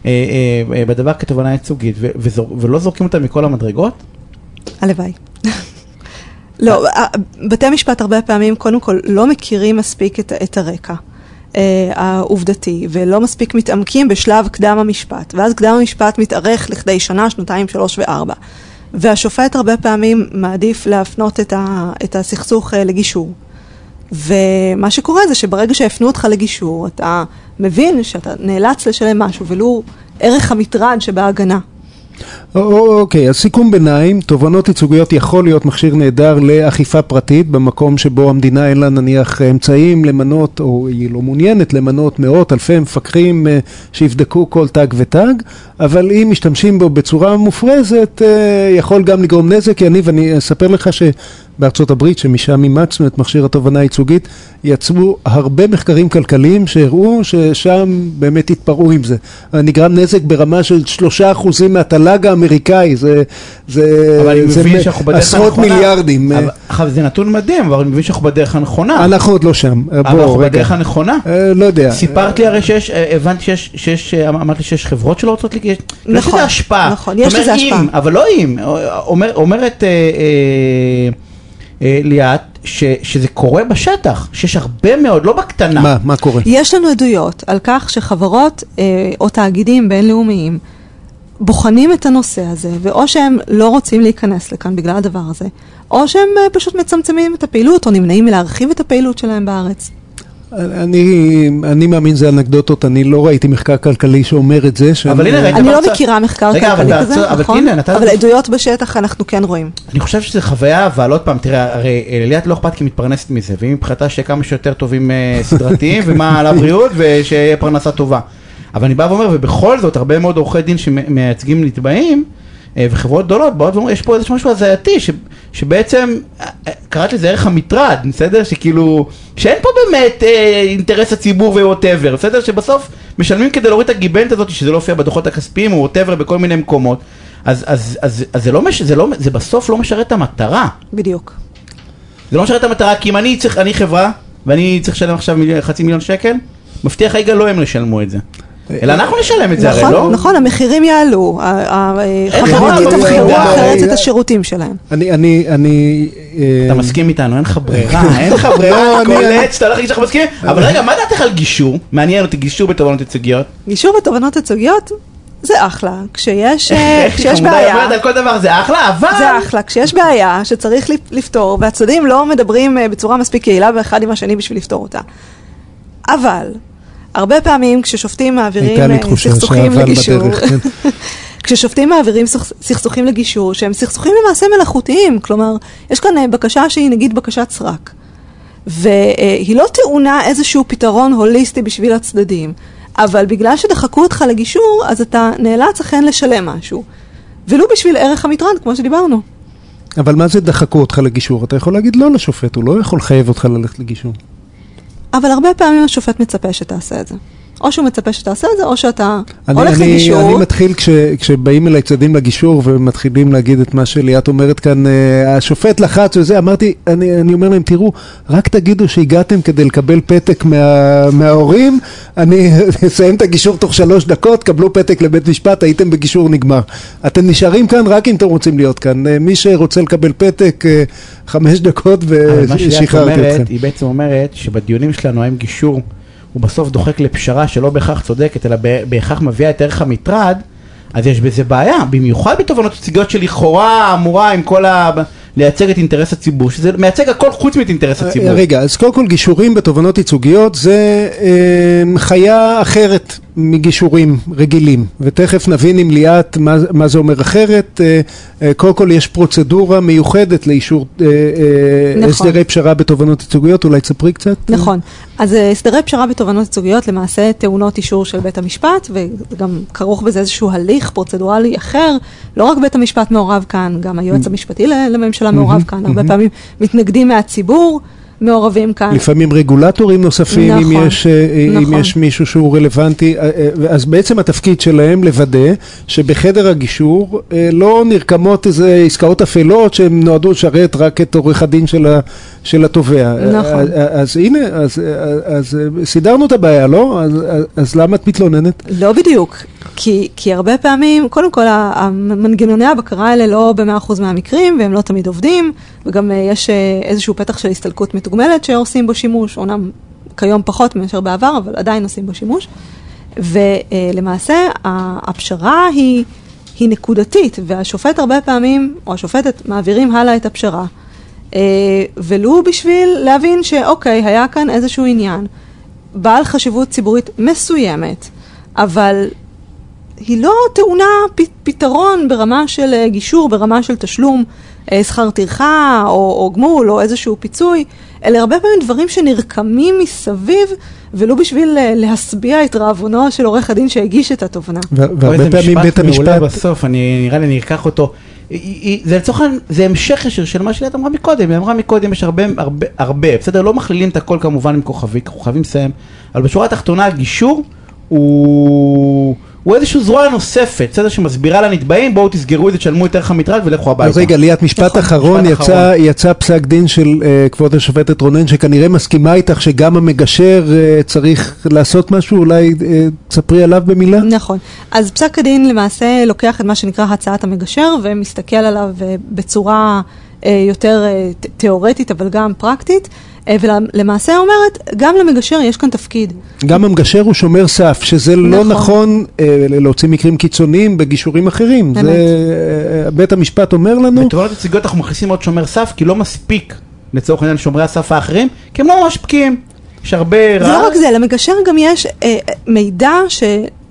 S2: אה, אה, אה, בדבר כתובענה ייצוגית ולא זורקים אותה מכל המדרגות?
S5: הלוואי. לא, בתי משפט הרבה פעמים קודם כל לא מכירים מספיק את, את הרקע אה, העובדתי ולא מספיק מתעמקים בשלב קדם המשפט ואז קדם המשפט מתארך לכדי שנה, שנתיים, שלוש וארבע והשופט הרבה פעמים מעדיף להפנות את, ה, את הסכסוך אה, לגישור ומה שקורה זה שברגע שהפנו אותך לגישור אתה מבין שאתה נאלץ לשלם משהו ולו ערך המטרד שבהגנה
S3: אוקיי, אז סיכום ביניים, תובענות ייצוגיות יכול להיות מכשיר נהדר לאכיפה פרטית במקום שבו המדינה אין לה נניח אמצעים למנות, או היא לא מעוניינת למנות מאות אלפי מפקחים אה, שיבדקו כל תג ותג, אבל אם משתמשים בו בצורה מופרזת, אה, יכול גם לגרום נזק. יניב, אני אספר לך שבארצות הברית, שמשם אימצנו את מכשיר התובענה הייצוגית, יצרו הרבה מחקרים כלכליים שהראו ששם באמת התפרעו עם זה. נגרם נזק ברמה של שלושה אחוזים מהתל"ג האמריקאי, זה, זה,
S2: אבל
S3: זה מ- עשרות. מיליארדים.
S2: אבל- אבל זה נתון מדהים, אבל אני מבין שאנחנו בדרך הנכונה.
S3: אנחנו עוד לא שם.
S2: אבל
S3: בוא,
S2: אנחנו
S3: רגע.
S2: בדרך הנכונה.
S3: אה, לא יודע.
S2: סיפרת לי הרי שיש, אה, הבנתי שיש, שיש, אה, אמרת לי שיש חברות שלא רוצות, לי- יש
S5: נכון,
S2: לזה השפעה.
S5: נכון, יש לזה השפעה.
S2: אם, אבל לא אם, אומר, אומרת אה, אה, אה, ליאת ש, שזה קורה בשטח, שיש הרבה מאוד, לא בקטנה.
S3: מה, מה קורה?
S5: יש לנו עדויות על כך שחברות אה, או תאגידים בינלאומיים בוחנים את הנושא הזה, ואו שהם לא רוצים להיכנס לכאן בגלל הדבר הזה, או שהם אה, פשוט מצמצמים את הפעילות, או נמנעים מלהרחיב את הפעילות שלהם בארץ.
S3: אני, אני מאמין זה אנקדוטות, אני לא ראיתי מחקר כלכלי שאומר את זה. שאני-
S2: אבל הנה, ראית
S5: אני לא מכירה מחקר
S2: רגע, אבל
S5: כלכלי כזה,
S2: בארצות- אבל
S5: נכון?
S2: הנה, נתת-
S5: אבל עדויות בשטח אנחנו כן רואים.
S2: אני חושב שזה חוויה, אבל עוד פעם, תראה, הרי לליאת לא אכפת כי מתפרנסת מזה, והיא מבחינתה שיהיה כמה שיותר טובים אה, סדרתיים, ומה על הבריאות, ושיהיה פרנסה טובה. אבל אני בא ואומר, ובכל זאת, הרבה מאוד עורכי דין שמייצגים נתבעים, אה, וחברות גדולות באות ואומרות, יש פה איזה משהו הזייתי, ש- שבעצם, אה, קראת לזה ערך המטרד, בסדר? שכאילו, שאין פה באמת אה, אינטרס הציבור וווטאבר, בסדר? שבסוף משלמים כדי להוריד את הגיבנת הזאת, שזה לא הופיע בדוחות הכספיים או ווטאבר בכל מיני מקומות. אז, אז, אז, אז זה לא מש... זה לא, זה בסוף לא משרת את המטרה.
S5: בדיוק.
S2: זה לא משרת את המטרה, כי אם אני צריך, אני חברה, ואני צריך לשלם עכשיו מיליון, חצי מיליון שקל, מבטיח יגאל לא הם ישלמו את זה. אלא אנחנו נשלם את זה, הרי
S5: נכון,
S2: לא?
S5: נכון, המחירים יעלו, החברות
S2: ברירה.
S5: יתמחרו
S2: די.
S5: אחרת את השירותים שלהם.
S3: אני, אני, אני... אה,
S2: אתה מסכים איתנו, אין לך ברירה, אין לך ברירה,
S3: לא, אני-
S2: קולט, שאתה הולך להגיד שאנחנו מסכימים, אבל רגע, מה דעתך על גישור? מעניין אותי, גישור בתובענות ייצוגיות.
S5: גישור בתובענות ייצוגיות זה אחלה, כשיש אה,
S2: איך
S5: כשיש בעיה.
S2: אומרת על כל דבר, זה אחלה, אבל...
S5: זה אחלה, כשיש בעיה שצריך לפ- לפתור, והצדדים לא מדברים אה, בצורה מספיק יעילה באחד עם השני בשביל לפתור אותה. אבל, הרבה פעמים כששופטים מעבירים אה, סכסוכים לגישור,
S3: בדרך, כן.
S5: כששופטים מעבירים סכס- סכסוכים לגישור, שהם סכסוכים למעשה מלאכותיים, כלומר, יש כאן אה, בקשה שהיא נגיד בקשת סרק, והיא לא טעונה איזשהו פתרון הוליסטי בשביל הצדדים, אבל בגלל שדחקו אותך לגישור, אז אתה נאלץ אכן לשלם משהו. ולו בשביל ערך המטרד, כמו שדיברנו.
S3: אבל מה זה דחקו אותך לגישור? אתה יכול להגיד לא לשופט, הוא לא יכול לחייב אותך ללכת לגישור.
S5: אבל הרבה פעמים השופט מצפה שתעשה את זה. או שהוא מצפה שתעשה את זה, או שאתה
S3: אני,
S5: הולך
S3: אני,
S5: לגישור.
S3: אני מתחיל כש, כשבאים אליי צדדים לגישור ומתחילים להגיד את מה שליאת אומרת כאן, אה, השופט לחץ וזה, אמרתי, אני, אני אומר להם, תראו, רק תגידו שהגעתם כדי לקבל פתק מה, מההורים, אני אסיים את הגישור תוך שלוש דקות, קבלו פתק לבית משפט, הייתם בגישור נגמר. אתם נשארים כאן רק אם אתם רוצים להיות כאן. אה, מי שרוצה לקבל פתק, אה, חמש דקות ושחררתי
S2: אומרת,
S3: אתכם.
S2: היא בעצם אומרת שבדיונים שלנו האם גישור הוא בסוף דוחק לפשרה שלא בהכרח צודקת, אלא בהכרח מביאה את ערך המטרד, אז יש בזה בעיה, במיוחד בתובענות ייצוגיות שלכאורה אמורה עם כל ה... לייצג את אינטרס הציבור, שזה מייצג הכל חוץ מאת אינטרס הציבור.
S3: אה, רגע, אז קודם כל גישורים בתובענות ייצוגיות זה אה, חיה אחרת מגישורים רגילים, ותכף נבין עם ליאת מה, מה זה אומר אחרת. אה, אה, קודם כל יש פרוצדורה מיוחדת לאישור אה, אה,
S5: נכון.
S3: הסדרי פשרה בתובענות ייצוגיות, אולי תספרי קצת?
S5: נכון. אז אה, הסדרי פשרה בתובענות ייצוגיות למעשה טעונות אישור של בית המשפט, וגם כרוך בזה איזשהו הליך פרוצדורלי אחר. לא רק בית המשפט מעורב כאן, גם היועץ המשפטי ל- לממשלה מעורב כאן. הרבה פעמים מתנגדים מהציבור מעורבים כאן.
S3: לפעמים רגולטורים נוספים, אם,
S5: נכון,
S3: יש, אה, אם
S5: נכון.
S3: יש מישהו שהוא רלוונטי, אה, אה, אז בעצם התפקיד שלהם לוודא שבחדר הגישור אה, לא נרקמות איזה עסקאות אפלות שהן נועדו לשרת רק את עורך הדין של, ה, של התובע.
S5: נכון.
S3: אז, אז הנה, אז, אז, אז סידרנו את הבעיה, לא? אז, אז, אז למה את מתלוננת?
S5: לא בדיוק, כי, כי הרבה פעמים, קודם כל, המנגנוני הבקרה האלה לא במאה אחוז מהמקרים, והם לא תמיד עובדים, וגם אה, יש אה, איזשהו פתח של הסתלקות מתוגמלת שעושים בו שימוש, אומנם כיום פחות מאשר בעבר, אבל עדיין עושים בו שימוש. ולמעשה, הפשרה היא, היא נקודתית, והשופט הרבה פעמים, או השופטת, מעבירים הלאה את הפשרה. אה, ולו בשביל להבין שאוקיי, היה כאן איזשהו עניין, בעל חשיבות ציבורית מסוימת, אבל היא לא טעונה פתרון ברמה של אה, גישור, ברמה של תשלום אה, שכר טרחה או, או גמול או איזשהו פיצוי, אלה הרבה פעמים דברים שנרקמים מסביב, ולו בשביל אה, להשביע את רעבונו של עורך הדין שהגיש את התובנה.
S3: והרבה פעמים בית
S2: משפט מעולה
S3: המשפט...
S2: בסוף, אני, נראה לי אני אקח אותו. זה לצורך העניין, זה המשך ישיר של מה שליאת אמרה מקודם, היא אמרה מקודם, יש הרבה, הרבה, הרבה, בסדר? לא מכלילים את הכל כמובן עם כוכבי, חייבים לסיים, אבל בשורה התחתונה הגישור הוא... הוא איזושהי זרוע נוספת, בסדר? שמסבירה לנתבעים, בואו תסגרו את זה, תשלמו את ערך המטרד ולכו הביתה.
S3: אז רגע, ליאת, משפט
S5: נכון,
S3: אחרון, יצא,
S2: אחרון.
S3: יצא פסק דין של uh, כבוד השופטת רונן, שכנראה מסכימה איתך שגם המגשר uh, צריך לעשות משהו, אולי uh, תספרי עליו במילה?
S5: נכון. אז פסק הדין למעשה לוקח את מה שנקרא הצעת המגשר ומסתכל עליו אה, בצורה אה, יותר ת- תיאורטית אבל גם פרקטית, ולמעשה אומרת, גם למגשר יש כאן תפקיד.
S3: גם המגשר הוא שומר סף, שזה לא
S5: נכון.
S3: נכון אה, להוציא מקרים קיצוניים בגישורים אחרים.
S5: אמת.
S3: זה, אה, בית המשפט אומר לנו,
S2: בתובענות ייצוגיות אנחנו מכניסים עוד שומר סף, כי לא מספיק לצורך העניין שומרי הסף האחרים, כי הם לא ממש בקיאים. יש הרבה
S5: זה לא
S2: רעש.
S5: רק זה, למגשר גם יש אה, מידע ש...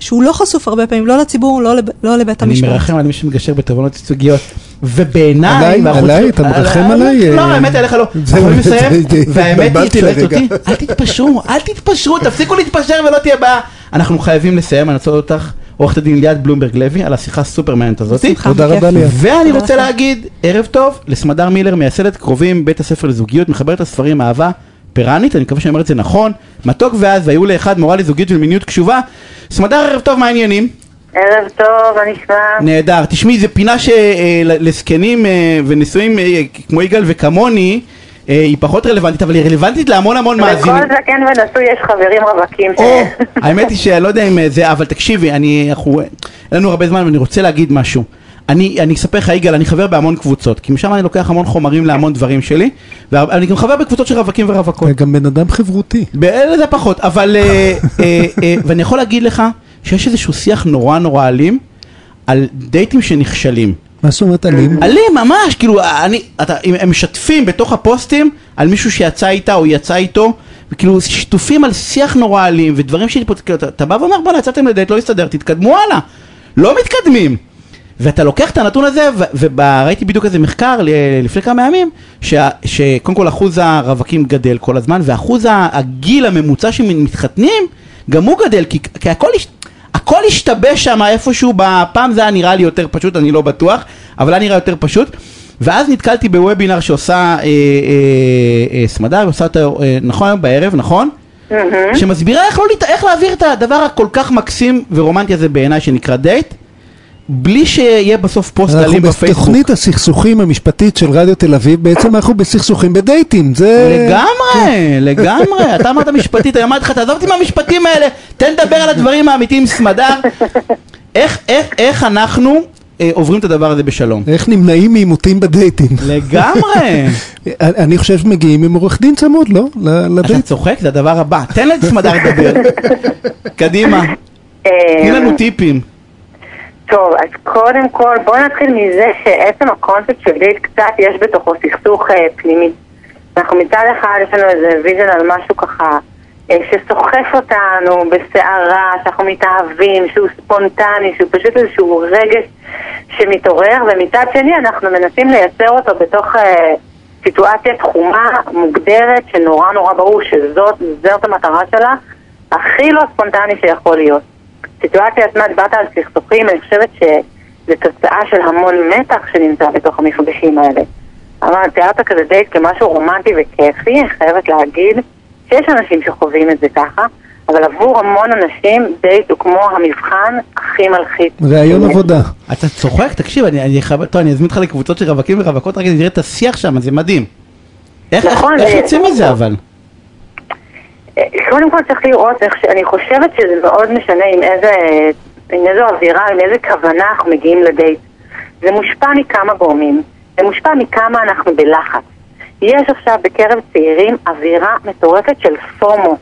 S5: שהוא לא חשוף הרבה פעמים, לא לציבור, לא, לב... לא לבית
S2: אני
S5: המשפט.
S2: מרחם על מי שמגשר בתובנות ייצוגיות. ובעיניי...
S3: עליי? עליי? אתה מרחם
S2: על-
S3: עליי?
S2: לא,
S3: אה,
S2: האמת עליך לא.
S3: זהו,
S2: אנחנו נסיים,
S3: זה- זה-
S2: והאמת היא. אותי. אל תתפשרו, אל תתפשרו, תפסיקו להתפשר ולא תהיה בעיה. אנחנו חייבים לסיים, אני רוצה לראות אותך, עורכת הדין ליאת בלומברג לוי, על השיחה הסופר מעניינת הזאתי.
S5: בשמחה,
S3: תודה. רבה, ליאת.
S2: ואני רוצה. להגיד ערב טוב לסמדר מילר, מייסדת קרובים בית הספר לזוגיות, מחברת הספרים אהבה פיראנית, אני מקווה שאני אומר את זה נכון, מתוק ואז והיו לאחד מורה לזוגיות ולמיניות קשובה. סמדר ערב טוב, מה העניינים?
S6: ערב טוב, מה נשמע?
S2: נהדר. תשמעי, זו פינה שלזקנים ונשואים אה, כמו יגאל וכמוני, אה, היא פחות רלוונטית, אבל היא רלוונטית להמון המון מאזינים.
S6: לכל זקן ונשוי יש חברים רווקים.
S2: או, האמת היא שאני לא יודע אם אה, זה, אבל תקשיבי, אני, אנחנו, אין לנו הרבה זמן ואני רוצה להגיד משהו. אני, אני אספר לך יגאל, אני חבר בהמון קבוצות, כי משם אני לוקח המון חומרים להמון דברים שלי, ואני גם חבר בקבוצות של רווקים ורווקות.
S3: אתה גם בן אדם חברותי.
S2: באלה זה פחות, אבל, אה, אה, אה, ואני יכול להגיד לך שיש איזשהו שיח נורא נורא אלים על דייטים שנכשלים.
S3: מה זאת אומרת אלים?
S2: אלים ממש, כאילו, אני, אתה, הם משתפים בתוך הפוסטים על מישהו שיצא איתה או יצא איתו, וכאילו שיתופים על שיח נורא אלים ודברים שפה, כאילו, אתה, אתה בא ואומר בואנה יצאתם לדייט, לא הסתדר, תתקדמו הלאה, לא מתקדמים. ואתה לוקח את הנתון הזה, וראיתי בדיוק איזה מחקר לפני כמה ימים, שקודם כל אחוז הרווקים גדל כל הזמן, ואחוז הגיל הממוצע שמתחתנים, גם הוא גדל, כי, כי הכל, הכל השתבש שם איפשהו, בפעם זה היה נראה לי יותר פשוט, אני לא בטוח, אבל היה נראה יותר פשוט. ואז נתקלתי בוובינר שעושה אה, אה, אה, סמדר, עושה אותו אה, נכון היום בערב, נכון? שמסבירה איך, לא, איך להעביר את הדבר הכל כך מקסים ורומנטי הזה בעיניי שנקרא דייט, בלי שיהיה בסוף פוסט
S3: אנחנו
S2: אלים בפייסבוק.
S3: בתוכנית הסכסוכים המשפטית של רדיו תל אביב, בעצם אנחנו בסכסוכים בדייטים, זה...
S2: לגמרי, לגמרי, אתה אמרת משפטית, אני אמרתי לך, תעזוב אותי מהמשפטים האלה, תן לדבר על הדברים האמיתיים, סמדר. איך, איך, איך אנחנו אה, עוברים את הדבר הזה בשלום?
S3: איך נמנעים מעימותים בדייטים.
S2: לגמרי.
S3: אני חושב שמגיעים עם עורך דין צמוד, לא? ל-
S2: אתה
S3: לדייט.
S2: צוחק? זה הדבר הבא. תן לסמדר לדבר. קדימה,
S6: אה,
S2: תני לנו טיפים.
S6: טוב, אז קודם כל בואו נתחיל מזה שעצם הקונספט של דייט קצת יש בתוכו סכסוך אה, פנימי. אנחנו מצד אחד יש לנו איזה vision על משהו ככה אה, שסוחף אותנו בסערה, שאנחנו מתאהבים, שהוא ספונטני, שהוא פשוט איזשהו רגש שמתעורר, ומצד שני אנחנו מנסים לייצר אותו בתוך אה, סיטואציה תחומה, מוגדרת, שנורא נורא ברור שזאת זאת המטרה שלה, הכי לא ספונטני שיכול להיות. סיטואציה עצמה, דיברת על סכסוכים, אני חושבת שזה תוצאה של המון מתח שנמצא בתוך המפגשים האלה. אבל תיארת כזה דייט כמשהו רומנטי וכיפי, אני חייבת להגיד שיש אנשים שחווים את זה ככה, אבל עבור המון אנשים דייט הוא כמו המבחן הכי מלחיץ.
S3: ראיון עבודה.
S2: אתה צוחק? תקשיב, אני, אני חייב, טוב, אני אזמין אותך לקבוצות של רווקים ורווקות, רק תראה את השיח שם, זה מדהים. איך,
S6: נכון,
S2: איך, איך
S6: זה-
S2: יוצאים מזה אבל?
S6: אה, קודם כל צריך לראות איך ש... אני חושבת שזה מאוד משנה עם איזה, עם איזו אווירה, עם איזה כוונה אנחנו מגיעים לדייט. זה מושפע מכמה גורמים. זה מושפע מכמה אנחנו בלחץ. יש עכשיו בקרב צעירים אווירה מטורפת של פומו.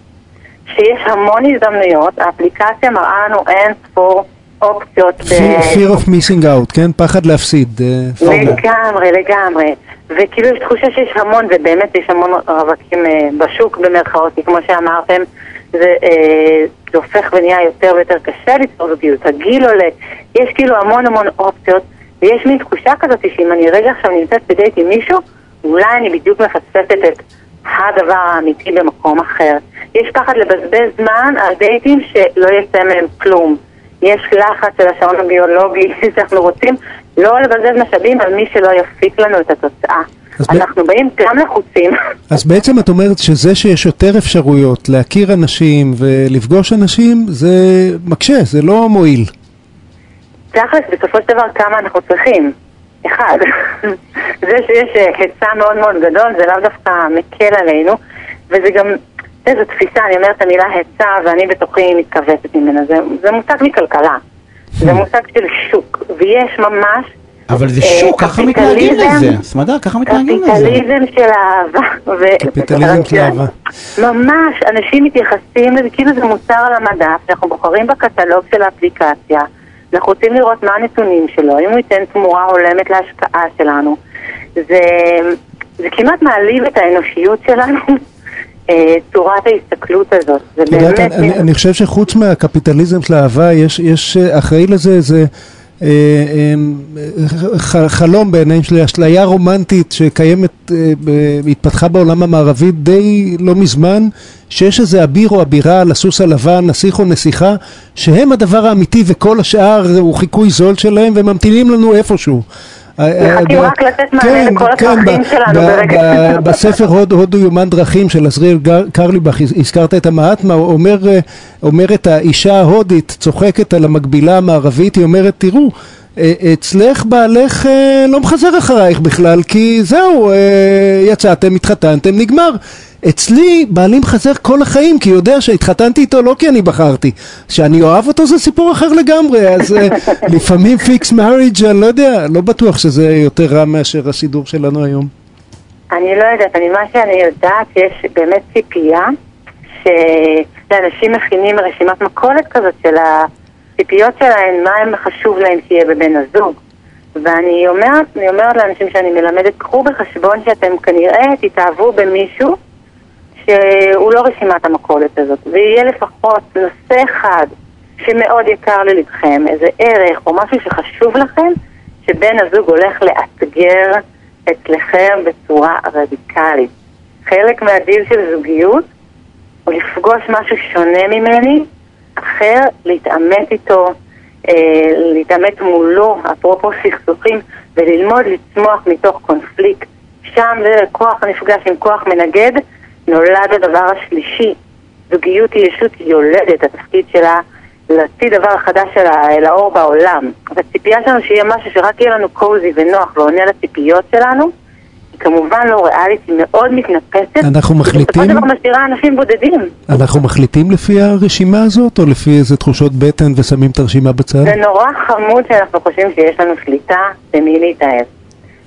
S6: שיש המון הזדמנויות, האפליקציה מראה לנו אין ספור אופציות. ב-
S3: Fear fear of missing out, כן? פחד להפסיד. אה.
S6: לגמרי, לגמרי. וכאילו יש תחושה שיש המון, ובאמת יש המון רווקים אה, בשוק במרכאות, כי כמו שאמרתם, זה, אה, זה הופך ונהיה יותר ויותר קשה ליצור זוגיות, הגיל עולה, יש כאילו המון המון אופציות, ויש מין תחושה כזאת שאם אני רגע עכשיו נמצאת בדייט עם מישהו, אולי אני בדיוק מפספסת את הדבר האמיתי במקום אחר. יש פחד לבזבז זמן על דייטים שלא יצא מהם כלום. יש לחץ של השעון הביולוגי שאנחנו רוצים לא לבזבז משאבים על מי שלא יפיק לנו את התוצאה.
S3: אז ב-
S6: אנחנו באים גם לחוצים.
S3: אז בעצם את אומרת שזה שיש יותר אפשרויות להכיר אנשים ולפגוש אנשים, זה מקשה, זה לא מועיל.
S6: תכלס, בסופו של דבר, כמה אנחנו צריכים? אחד. זה שיש אה, היצע מאוד מאוד גדול, זה לאו דווקא מקל עלינו, וזה גם, זה, זו תפיסה, אני אומרת המילה היצע, ואני בתוכי מתכווצת ממנה. זה, זה מושג מכלכלה. זה מושג של שוק, ויש ממש...
S2: אבל זה
S6: אה,
S2: שוק, ככה מתנהגים. לזה. סמדר, ככה מתנהגים לזה.
S6: קפיטליזם של אהבה.
S3: קפיטליזם של אהבה.
S6: ממש, אנשים מתייחסים לזה כאילו זה מוצר על המדף, שאנחנו בוחרים בקטלוג של האפליקציה, אנחנו רוצים לראות מה הנתונים שלו, אם הוא ייתן תמורה הולמת להשקעה שלנו. זה, זה כמעט מעליב את האנושיות שלנו. אה, צורת ההסתכלות הזאת. זה
S3: את יודעת,
S6: באמת...
S3: אני, אני חושב שחוץ מהקפיטליזם של האהבה, יש, יש אחראי לזה איזה אה, אה, חלום בעיניים שלי, אשליה רומנטית שקיימת, התפתחה בעולם המערבי די לא מזמן, שיש איזה אביר או אבירה על הסוס הלבן, נסיך או נסיכה, שהם הדבר האמיתי וכל השאר הוא חיקוי זול שלהם וממתינים לנו איפשהו.
S6: מחכים
S3: אה,
S6: רק לתת מענה
S3: כן,
S6: לכל
S3: כן,
S6: הצרכים שלנו ברגע
S3: בספר הוד, הודו יומן דרכים של עזריאל קרליבך, הזכרת את המעטמה, אה, אומרת האישה ההודית, צוחקת על המקבילה המערבית, היא אומרת, תראו, אה, אצלך בעלך לא מחזר אחרייך בכלל, כי זהו, יצאתם, התחתנתם, נגמר. אצלי בעלי מחזר כל החיים, כי יודע שהתחתנתי איתו לא כי אני בחרתי. שאני אוהב אותו זה סיפור אחר לגמרי, אז אה, לפעמים פיקס מריג' אני לא יודע, לא בטוח שזה יותר רע מאשר הסידור שלנו היום.
S6: אני לא יודעת, אני, מה שאני יודעת, יש באמת ציפייה שאנשים מכינים רשימת מכולת כזאת של הציפיות שלהם, מה הם חשוב להם שיהיה בבן הזוג. ואני אומרת, אני אומרת לאנשים שאני מלמדת, קחו בחשבון שאתם כנראה תתאהבו במישהו שהוא לא רשימת המכולת הזאת, ויהיה לפחות נושא אחד שמאוד יקר ללבכם, איזה ערך או משהו שחשוב לכם, שבן הזוג הולך לאתגר אצלכם בצורה רדיקלית. חלק מהדיל של זוגיות הוא לפגוש משהו שונה ממני, אחר, להתעמת איתו, אה, להתעמת מולו, אפרופו סכסוכים, וללמוד לצמוח מתוך קונפליקט. שם זה כוח הנפגש עם כוח מנגד, נולד הדבר השלישי. זוגיות היא ישות יולדת, התפקיד שלה להוציא דבר חדש שלה אל האור בעולם. אז הציפייה שלנו שיהיה משהו שרק יהיה לנו קוזי ונוח ועונה לציפיות שלנו, היא כמובן לא ריאלית, היא מאוד מתנפסת.
S3: אנחנו מחליטים-
S6: ובסופו של דבר משאירה אנשים בודדים.
S3: אנחנו מחליטים לפי הרשימה הזאת, או לפי איזה תחושות בטן ושמים את הרשימה בצד?
S6: זה נורא חמוד שאנחנו חושבים שיש לנו שליטה במי להתאהב.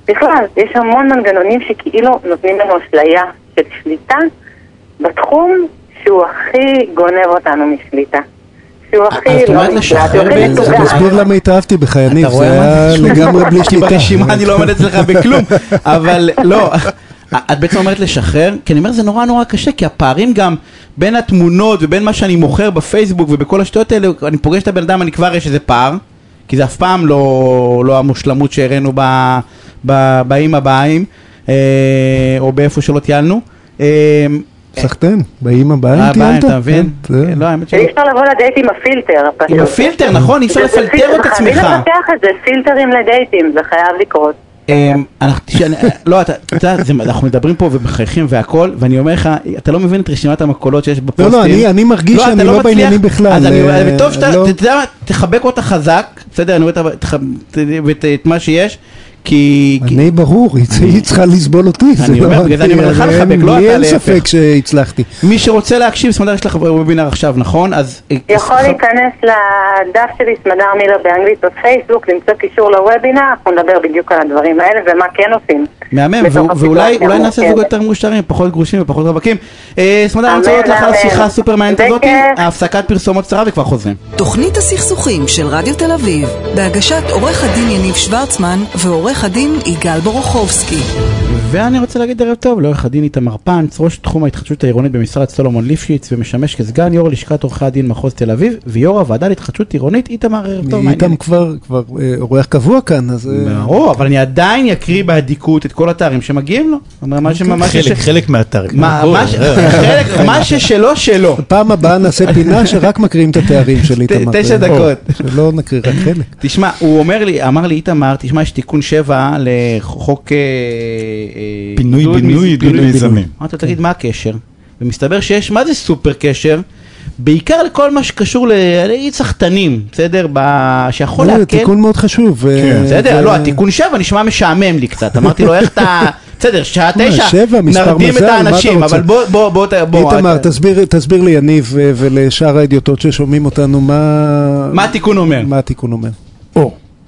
S6: בכלל, יש המון מנגנונים שכאילו נותנים לנו אשליה של שליטה בתחום שהוא הכי גונב אותנו משליטה. שהוא הכי
S2: אז את
S6: לא
S2: לשחרר
S6: הוא הכי.
S3: מסביר למה התאהבתי בך, יניב,
S2: רואה
S3: זה
S2: מה
S3: היה? לגמרי בלי שליטה.
S2: ברשימה אני לא עומד אצלך בכלום, אבל לא, את בעצם אומרת לשחרר, כי אני אומר זה נורא נורא קשה, כי הפערים גם בין התמונות ובין מה שאני מוכר בפייסבוק ובכל השטויות האלה, אני פוגש את הבן אדם, אני כבר יש איזה פער, כי זה אף פעם לא, לא המושלמות שהראינו באים הבאים, אה, או באיפה שלא טיילנו. אה,
S3: סחטיין, באים הבאים
S2: הבאים,
S3: טיינת?
S2: אתה מבין?
S3: כן,
S2: כן, לא.
S6: אי אפשר לבוא לדייט עם הפילטר.
S2: עם הפילטר, נכון, אי אפשר לפלטר את עצמך.
S6: חייבים לפתח את זה, פילטרים לדייטים, זה חייב לקרות.
S2: לא, אתה, אתה יודע, אנחנו מדברים פה ומחייכים והכל, ואני אומר לך, אתה לא מבין את רשימת המכולות שיש
S3: לא,
S2: בפוסטים.
S3: לא, אני- אני מרגיש
S2: אתה
S3: שאני לא. בעניינים בכלל,
S2: אז אני,
S3: אה,
S2: וטוב שאתה,
S3: לא.
S2: אתה יודע מה, תחבק אותה חזק, בסדר, אני רואה את מה שיש, כי... כי-
S3: אני ברור, היא צריכה לסבול אותי. זה
S2: אני
S3: לא
S2: אומר, בגלל זה אני אומר לך
S3: אין-
S2: לחבק, לא אתה
S3: אין
S2: להפך.
S3: ספק שהצלחתי.
S2: מי שרוצה להקשיב, סמדר יש לך וובינר עכשיו, נכון? אז...
S6: יכול להיכנס לדף שלי, סמדר מילר באנגלית בפייסבוק, למצוא קישור לוובינר, אנחנו נדבר בדיוק על הדברים האלה ומה כן עושים.
S2: מהמם, ואולי נעשה. זוג יותר מאושרים, פחות גרושים ופחות רווקים. אה, סמדר, אני רוצה להודות לך על. השיחה הסופר מעניינת הזאת,
S6: בכיף.
S2: ההפסקת פרסומות קצרה וכבר חוזרים.
S1: תוכנית הסכסוכים של רדיו תל אביב, בהגשת עורך הדין יניב שוורצמן ועורך הדין יגאל בורוכובסקי.
S2: ואני רוצה להגיד ערב טוב לעורך הדין איתמר פנץ, ראש תחום ההתחדשות העירונית במשרד סולומון ליפשיץ ומשמש כסגן יו"ר לשכת עורכי הדין מחוז תל אביב ויו"ר הוועדה להתחדשות עירונית איתמר ערב טוב.
S3: איתם? כבר כבר, אה, אורח קבוע כאן, אז... אה,
S2: ברור, אבל אני עדיין אקריא באדיקות את כל התארים שמגיעים לו. אומר, מה ש- מה ש-
S7: חלק, חלק מהאתר.
S2: מה- מה ש- חלק- מה ששלו שלו.
S3: פעם הבאה נעשה פינה שרק מקריאים את התארים של איתמר.
S2: תשע
S3: אה,
S2: דקות.
S3: שלא נקריא רק חלק.
S2: תשמע, הוא אומר לי, אמר לי איתמר, תשמע, יש תיקון 7 לחוק... אה, אה,
S7: פינוי, בינוי, עידוד
S2: פינוי,
S7: מיזמים.
S2: אמרתי לו, תגיד, מה הקשר? ומסתבר שיש, מה זה סופר קשר? בעיקר לכל מה שקשור להגיד סחטנים, בסדר? ב- שיכול
S3: זה
S2: להקל.
S3: תיקון מאוד חשוב. אה,
S7: כן,
S2: בסדר,
S3: זה-
S2: לא, התיקון 7 נשמע משעמם לי קצת. אמרתי לו, איך אתה... בסדר, שעה
S3: מה,
S2: תשע, נרדים את האנשים? אבל בוא, בוא, בוא, בוא,
S3: איתמר, תסביר- ליניב אה, ולשאר האדיוטות ששומעים אותנו מה...
S2: מה התיקון אומר?
S3: מה התיקון אומר.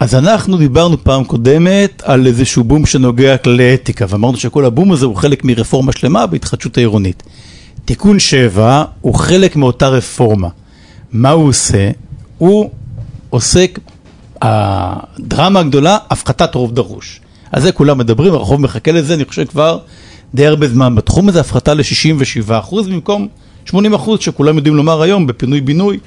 S7: אז אנחנו דיברנו פעם קודמת על איזשהו בום שנוגע כללי אתיקה, ואמרנו שכל הבום הזה הוא חלק מרפורמה שלמה בהתחדשות העירונית. תיקון 7 הוא חלק מאותה רפורמה. מה הוא עושה? הוא עוסק, הדרמה הגדולה, הפחתת רוב דרוש. על זה כולם מדברים, הרחוב מחכה לזה, אני חושב כבר די הרבה זמן בתחום הזה, הפחתה ל-67% במקום 80% שכולם יודעים לומר היום בפינוי-בינוי,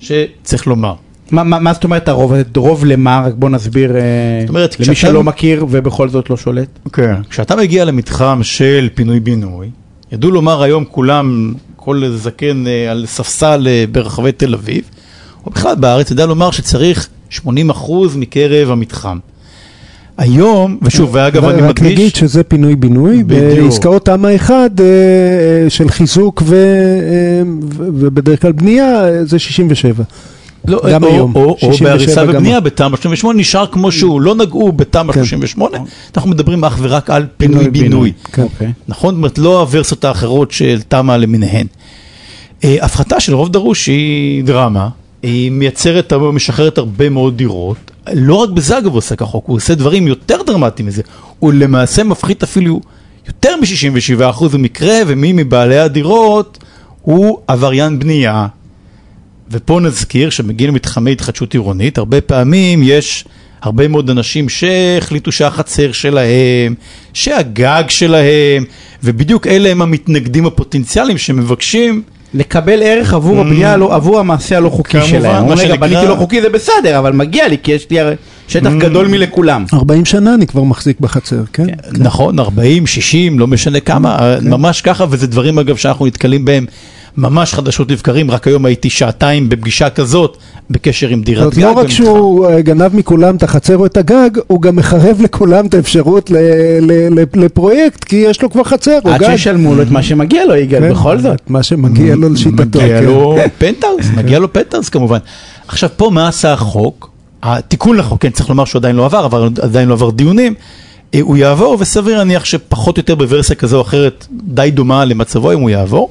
S7: שצריך לומר.
S2: מה, מה, מה זאת אומרת הרוב? רוב למה? רק בוא נסביר אה,
S7: זאת אומרת,
S2: למי
S7: כשאתה-
S2: שלא מכיר ובכל זאת לא שולט.
S7: כן. כשאתה מגיע למתחם של פינוי-בינוי, ידעו לומר היום כולם, כל זקן אה, על ספסל אה, ברחבי תל אביב, או בכלל בארץ, ידע לומר שצריך 80% מקרב המתחם. היום, ושוב, ואגב, אני
S3: רק
S7: מדגיש...
S3: נגיד שזה פינוי-בינוי. בעסקאות תמ"א 1 אה, אה, של חיזוק ו- ובדרך כלל בנייה זה 67.
S7: לא,
S3: גם
S7: או,
S3: היום,
S7: או, או
S3: 67
S7: בהריסה. ובנייה בתמ"א 38 נשאר כמו שהוא, לא נגעו בתמ"א
S3: כן.
S7: 38, אנחנו מדברים אך ורק על
S2: פינוי-בינוי.
S3: כן.
S2: אוקיי.
S7: נכון? זאת אומרת, לא הוורסיות האחרות של תמ"א למיניהן. אה, הפחתה של רוב דרוש היא דרמה, היא מייצרת, משחררת הרבה מאוד דירות. לא רק בזה אגב הוא עושה כחוק, הוא עושה דברים יותר דרמטיים מזה. הוא למעשה מפחית אפילו יותר מ-67% במקרה, ומי מבעלי הדירות הוא עבריין בנייה. ופה נזכיר שמגיעים למתחמי התחדשות עירונית, הרבה פעמים יש הרבה מאוד אנשים שהחליטו שהחצר שלהם, שהגג שלהם, ובדיוק אלה הם המתנגדים הפוטנציאליים שמבקשים
S2: לקבל ערך עבור הבנייה, הלא- עבור המעשה הלא חוקי
S7: כמובן,
S2: שלהם.
S7: מה
S2: רגע,
S7: שנקרא-
S2: בניתי לא חוקי זה בסדר, אבל מגיע לי כי יש לי שטח גדול מלכולם.
S3: 40 שנה אני כבר מחזיק בחצר, כן?
S7: נכון, 40, 60, לא משנה כמה, ממש ככה, וזה דברים אגב שאנחנו נתקלים בהם ממש חדשות לבקרים, רק היום הייתי שעתיים בפגישה כזאת, בקשר עם דירת גג.
S3: לא רק. שהוא אה, גנב מכולם את החצר או את הגג, הוא גם מחרב לכולם את האפשרות ל- ל- ל- לפרויקט, כי יש לו כבר חצר או
S2: עד
S3: גג.
S2: שישלמו לו את מה שמגיע לו, יגאל,
S3: כן,
S2: בכל זאת.
S3: מה שמגיע לו לשיטתו.
S7: מגיע
S3: כן.
S7: לו פנטהאוס, מגיע לו פנטהאוס כמובן. עכשיו פה מה עשה החוק? התיקון לחוק, כן, צריך לומר שהוא עדיין לא עבר, אבל עדיין לא עבר דיונים. אה, הוא יעבור, וסביר להניח שפחות או יותר בוורסיה כזו או אחרת, די דומה למצבו אם הוא יעבור.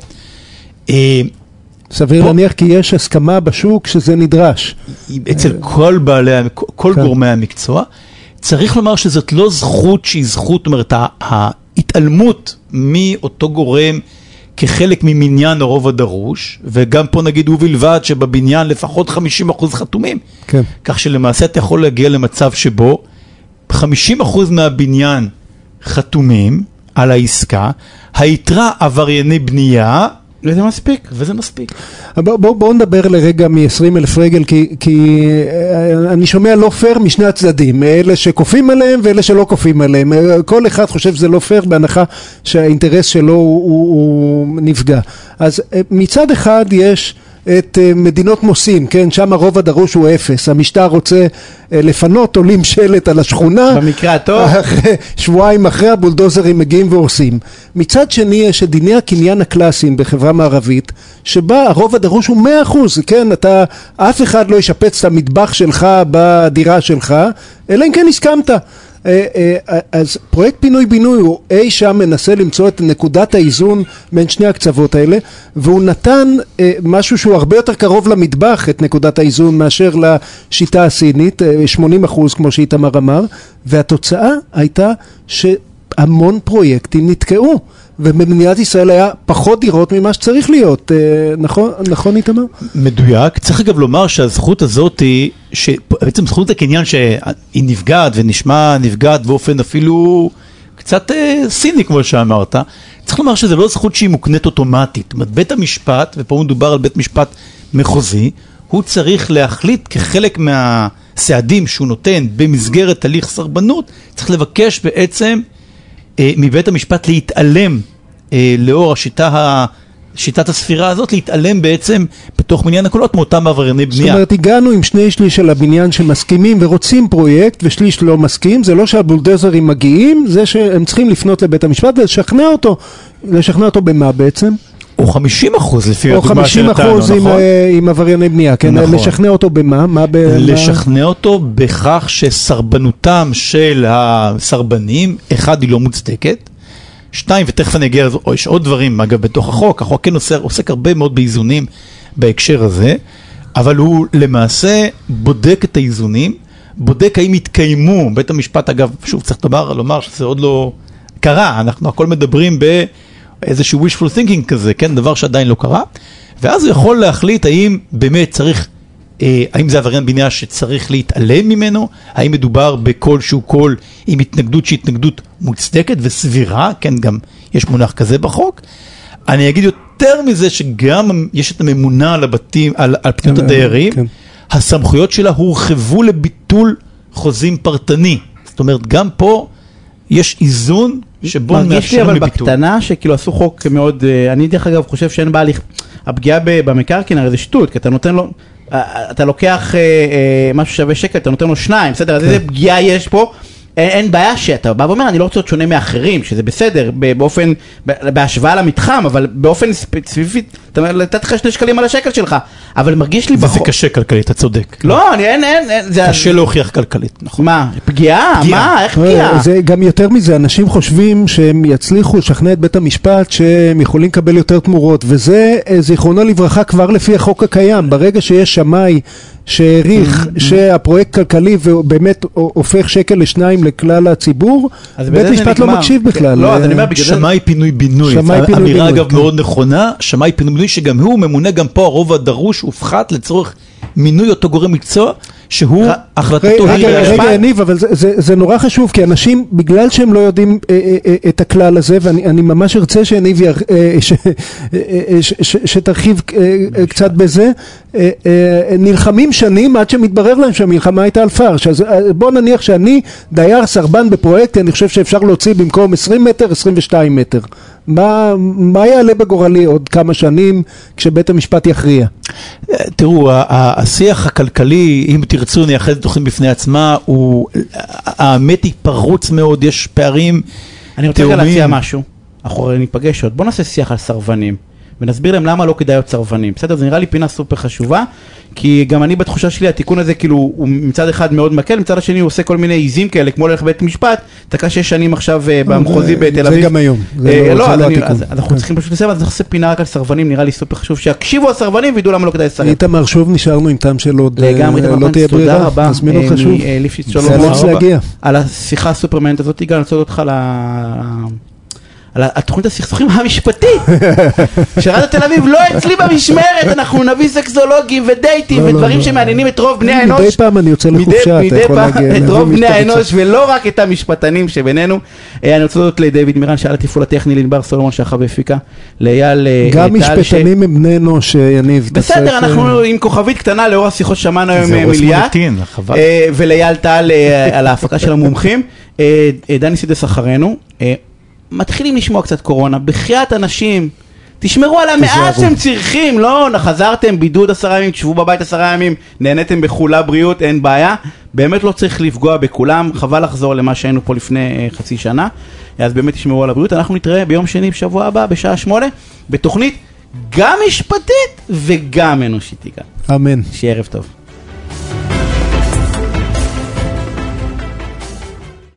S7: אה,
S3: סביר
S7: פה-
S3: להניח כי יש הסכמה בשוק שזה נדרש.
S7: אצל כל בעלי, כל
S3: כן.
S7: גורמי המקצוע. צריך לומר שזאת לא זכות שהיא זכות, זאת אומרת, ההתעלמות מאותו גורם כחלק ממניין הרוב הדרוש, וגם פה נגיד ובלבד שבבניין לפחות 50% חתומים,
S3: כן.
S7: כך שלמעשה אתה יכול להגיע למצב שבו 50% מהבניין חתומים על העסקה, היתרה עברייני בנייה,
S2: וזה מספיק.
S7: וזה מספיק.
S3: בואו בוא, בוא נדבר לרגע מ-20 אלף רגל, כי, כי אה, אני שומע לא פייר משני הצדדים, אלה שכופים עליהם ואלה שלא כופים עליהם. אה, כל אחד חושב שזה לא פייר בהנחה שהאינטרס שלו הוא, הוא, הוא נפגע. אז אה, מצד אחד יש את אה, מדינות מוסים, כן, שם הרוב הדרוש הוא אפס. המשטר רוצה אה, לפנות, עולים שלט על השכונה.
S2: במקרה הטוב.
S3: שבועיים אחרי הבולדוזרים מגיעים והורסים. מצד שני יש את דיני הקניין הקלאסיים בחברה מערבית, שבה הרוב הדרוש הוא 100%, כן, אתה, אף אחד לא ישפץ את המטבח שלך בדירה שלך, אלא אם כן הסכמת. אה, אה, אז פרויקט פינוי-בינוי הוא אי שם מנסה למצוא את נקודת האיזון בין שני הקצוות האלה, והוא נתן אה, משהו שהוא הרבה יותר קרוב למטבח, את נקודת האיזון, מאשר לשיטה הסינית, אה, 80 אחוז כמו שאיתמר אמר, והתוצאה הייתה שהמון פרויקטים נתקעו, ובמדינת ישראל היה פחות דירות ממה שצריך להיות, אה, נכון, נכון איתמר?
S7: מדויק. צריך אגב לומר שהזכות הזאת היא, שבעצם זכות הקניין שהיא נפגעת ונשמע נפגעת באופן אפילו קצת אה, סיני כמו שאמרת, צריך לומר שזו לא זכות שהיא מוקנית אוטומטית. בית המשפט, ופה מדובר על בית משפט מחוזי, הוא צריך להחליט כחלק מהסעדים שהוא נותן במסגרת הליך סרבנות, צריך לבקש בעצם מבית המשפט להתעלם אה, לאור השיטה ה... שיטת הספירה הזאת, להתעלם בעצם בתוך מניין הקולות מאותם עברייני
S3: זאת
S7: בנייה.
S3: אומרת, הגענו עם שני שליש של הבניין שמסכימים ורוצים פרויקט, ושליש לא מסכים, זה לא שהבולדוזרים מגיעים, זה שהם צריכים לפנות לבית המשפט ולשכנע אותו. לשכנע אותו במה בעצם?
S7: או 50 אחוז לפי
S3: או
S7: הדוגמה
S3: 50
S7: שנתנו,
S3: אחוז
S7: נכון?
S3: אה, עם עברייני בנייה, כן?
S7: נכון.
S3: לשכנע אותו במה? מה ב...
S7: לשכנע אותו בכך שסרבנותם של הסרבנים, אחד, היא לא מוצדקת, שתיים, ותכף אני אגיע, או יש עוד דברים, אגב, בתוך החוק, החוק כן עוסק, עוסק הרבה מאוד באיזונים בהקשר הזה, אבל הוא למעשה בודק את האיזונים, בודק האם התקיימו, בית המשפט, אגב, שוב צריך לומר, לומר שזה עוד לא קרה, אנחנו הכל מדברים באיזשהו wishful thinking כזה, כן, דבר שעדיין לא קרה, ואז הוא יכול להחליט האם באמת צריך אה, האם זה עבריין בנייה שצריך להתעלם ממנו? האם מדובר בקול שהוא קול עם התנגדות שהיא התנגדות מוצדקת וסבירה? כן, גם יש מונח כזה בחוק. אני אגיד יותר מזה שגם יש את הממונה על הבתים, על, על פניות
S3: כן,
S7: הדיירים,
S3: כן.
S7: הסמכויות שלה הורחבו לביטול חוזים פרטני. זאת אומרת, גם פה יש איזון שבו
S2: מרגיש לי
S7: מאפשר
S2: אבל
S7: מביטול.
S2: בקטנה שכאילו עשו חוק מאוד, אה, אני דרך אגב חושב שאין בהליך, הפגיעה במקרקעין הרי זה שטות, כי אתה נותן לו, אה, אה, אתה לוקח משהו שווה שקל, אתה נותן לו שניים, בסדר, אז איזה פגיעה יש פה? אין, אין בעיה שאתה בא ואומר אני לא רוצה להיות שונה מאחרים, שזה בסדר, באופן, בהשוואה למתחם, אבל באופן ספציפי, אתה אומר, לתת לך שני שקלים על השקל שלך, אבל מרגיש לי
S7: וזה
S2: בחוק,
S7: קשה כלכלית, אתה צודק.
S2: לא, אני, אין, אין, אין, זה,
S7: קשה להוכיח כלכלית, נכון.
S2: מה, פגיעה? מה, איך פגיעה?
S3: זה גם יותר מזה, אנשים חושבים שהם יצליחו לשכנע את בית המשפט שהם יכולים לקבל יותר תמורות, וזה אה, זיכרונו לברכה כבר לפי החוק הקיים. ברגע שיש שמאי שהעריך
S2: Mm-hmm.
S3: שהפרויקט כלכלי ובאמת הופך שקל לשניים לכלל הציבור,
S2: אז
S3: בית
S2: זה
S3: משפט לא. מקשיב בכלל.
S2: לא, אז
S3: אה,
S2: אני אומר, בגלל זה-
S7: שמאי פינוי בינוי,
S3: שמאי פינוי
S7: אמירה
S3: בינוי,
S7: אגב
S3: כן.
S7: מאוד נכונה, שמאי פינוי בינוי שגם הוא ממונה, גם פה הרוב הדרוש הופחת לצורך מינוי אותו גורם מקצוע, שהוא החלטתו היא
S3: רגע. רגע, יניב, אבל זה, זה, זה נורא חשוב, כי אנשים, בגלל שהם לא יודעים אה, אה, אה, את הכלל הזה, ואני אני ממש ארצה שיניב, יר- אה, ש, אה, אה, ש, ש, שתרחיב קצת בזה, נלחמים שנים עד שמתברר להם שהמלחמה הייתה על פרש. אז בוא נניח שאני דייר סרבן בפרויקט, אני חושב שאפשר להוציא במקום 20 מטר, 22 מטר. מה, מה יעלה בגורלי עוד כמה שנים כשבית המשפט יכריע?
S7: תראו, השיח הכלכלי, אם תרצו נייחד את תוכנית בפני עצמה, הוא, האמת היא פרוץ מאוד, יש פערים
S2: אני רוצה רגע. להציע משהו, אנחנו ניפגש עוד, בוא נעשה שיח על סרבנים, ונסביר להם למה לא כדאי להיות סרבנים, בסדר? זה נראה לי פינה סופר חשובה, כי גם אני בתחושה שלי התיקון הזה כאילו הוא מצד אחד מאוד מקל, מצד השני הוא עושה כל מיני עיזים כאלה, כמו ללכת בית משפט, תקע שש שנים עכשיו אה, במחוזי
S3: זה-
S2: בתל
S3: זה
S2: אביב.
S3: גם היום, זה
S2: אה,
S3: לא- זה לא
S2: אני-
S3: התיקון.
S2: אז אנחנו
S3: כן.
S2: צריכים פשוט לסיים, אז נעשה פינה רק על סרבנים, נראה לי סופר חשוב, שיקשיבו הסרבנים וידעו למה לא כדאי לסרב.
S3: איתמר, שוב נשארנו עם טעם של עוד, אה, לא תהיה ברירה,
S2: אה,
S3: אותך שוב.
S2: על השיחה הסופרמנט הזאת, יגאל, אני רוצה להודות לך על התוכנית הסכסוכים המשפטית, שרדיו תל אביב לא אצלי במשמרת, אנחנו נביא סקסולוגים ודייטים
S3: לא, לא,
S2: ודברים
S3: לא.
S2: שמעניינים את רוב בני
S3: מדי
S2: האנוש.
S3: פעם אני יוצא
S2: מדי-
S3: לחופשה, אתה
S2: מדי
S3: יכול
S2: פעם
S3: להגיע,
S2: את רוב בני האנוש. ולא רק את המשפטנים שבינינו. אה, אני רוצה להודות לדיוויד מירן שעל התפעול הטכני, לענבר סולומון שערכה והפיקה, לאייל אה,
S3: גם
S2: טל, ש-
S3: משפטנים הם בני אנוש, אה, יניב.
S2: בסדר,
S3: אה,
S2: אנחנו עם כוכבית קטנה לאור השיחות ששמענו היום מליאת. אה, ולאייל טל אה, על ההפקה של המומחים. אה, אה, דני סידס אחרינו. מתחילים לשמוע קצת קורונה, בחייאת אנשים. תשמרו על המעט. שהם צריכים, לא, חזרתם, בידוד עשרה ימים, תשבו בבית עשרה ימים, נהניתם בחולה בריאות, אין בעיה. באמת לא צריך לפגוע בכולם, חבל לחזור למה שהיינו פה לפני אה, חצי שנה. אז באמת תשמרו על הבריאות. אנחנו נתראה ביום שני בשבוע הבא, בשעה שמונה, בתוכנית גם משפטית וגם אנושית, יגאל.
S3: אמן.
S2: שיהיה ערב טוב.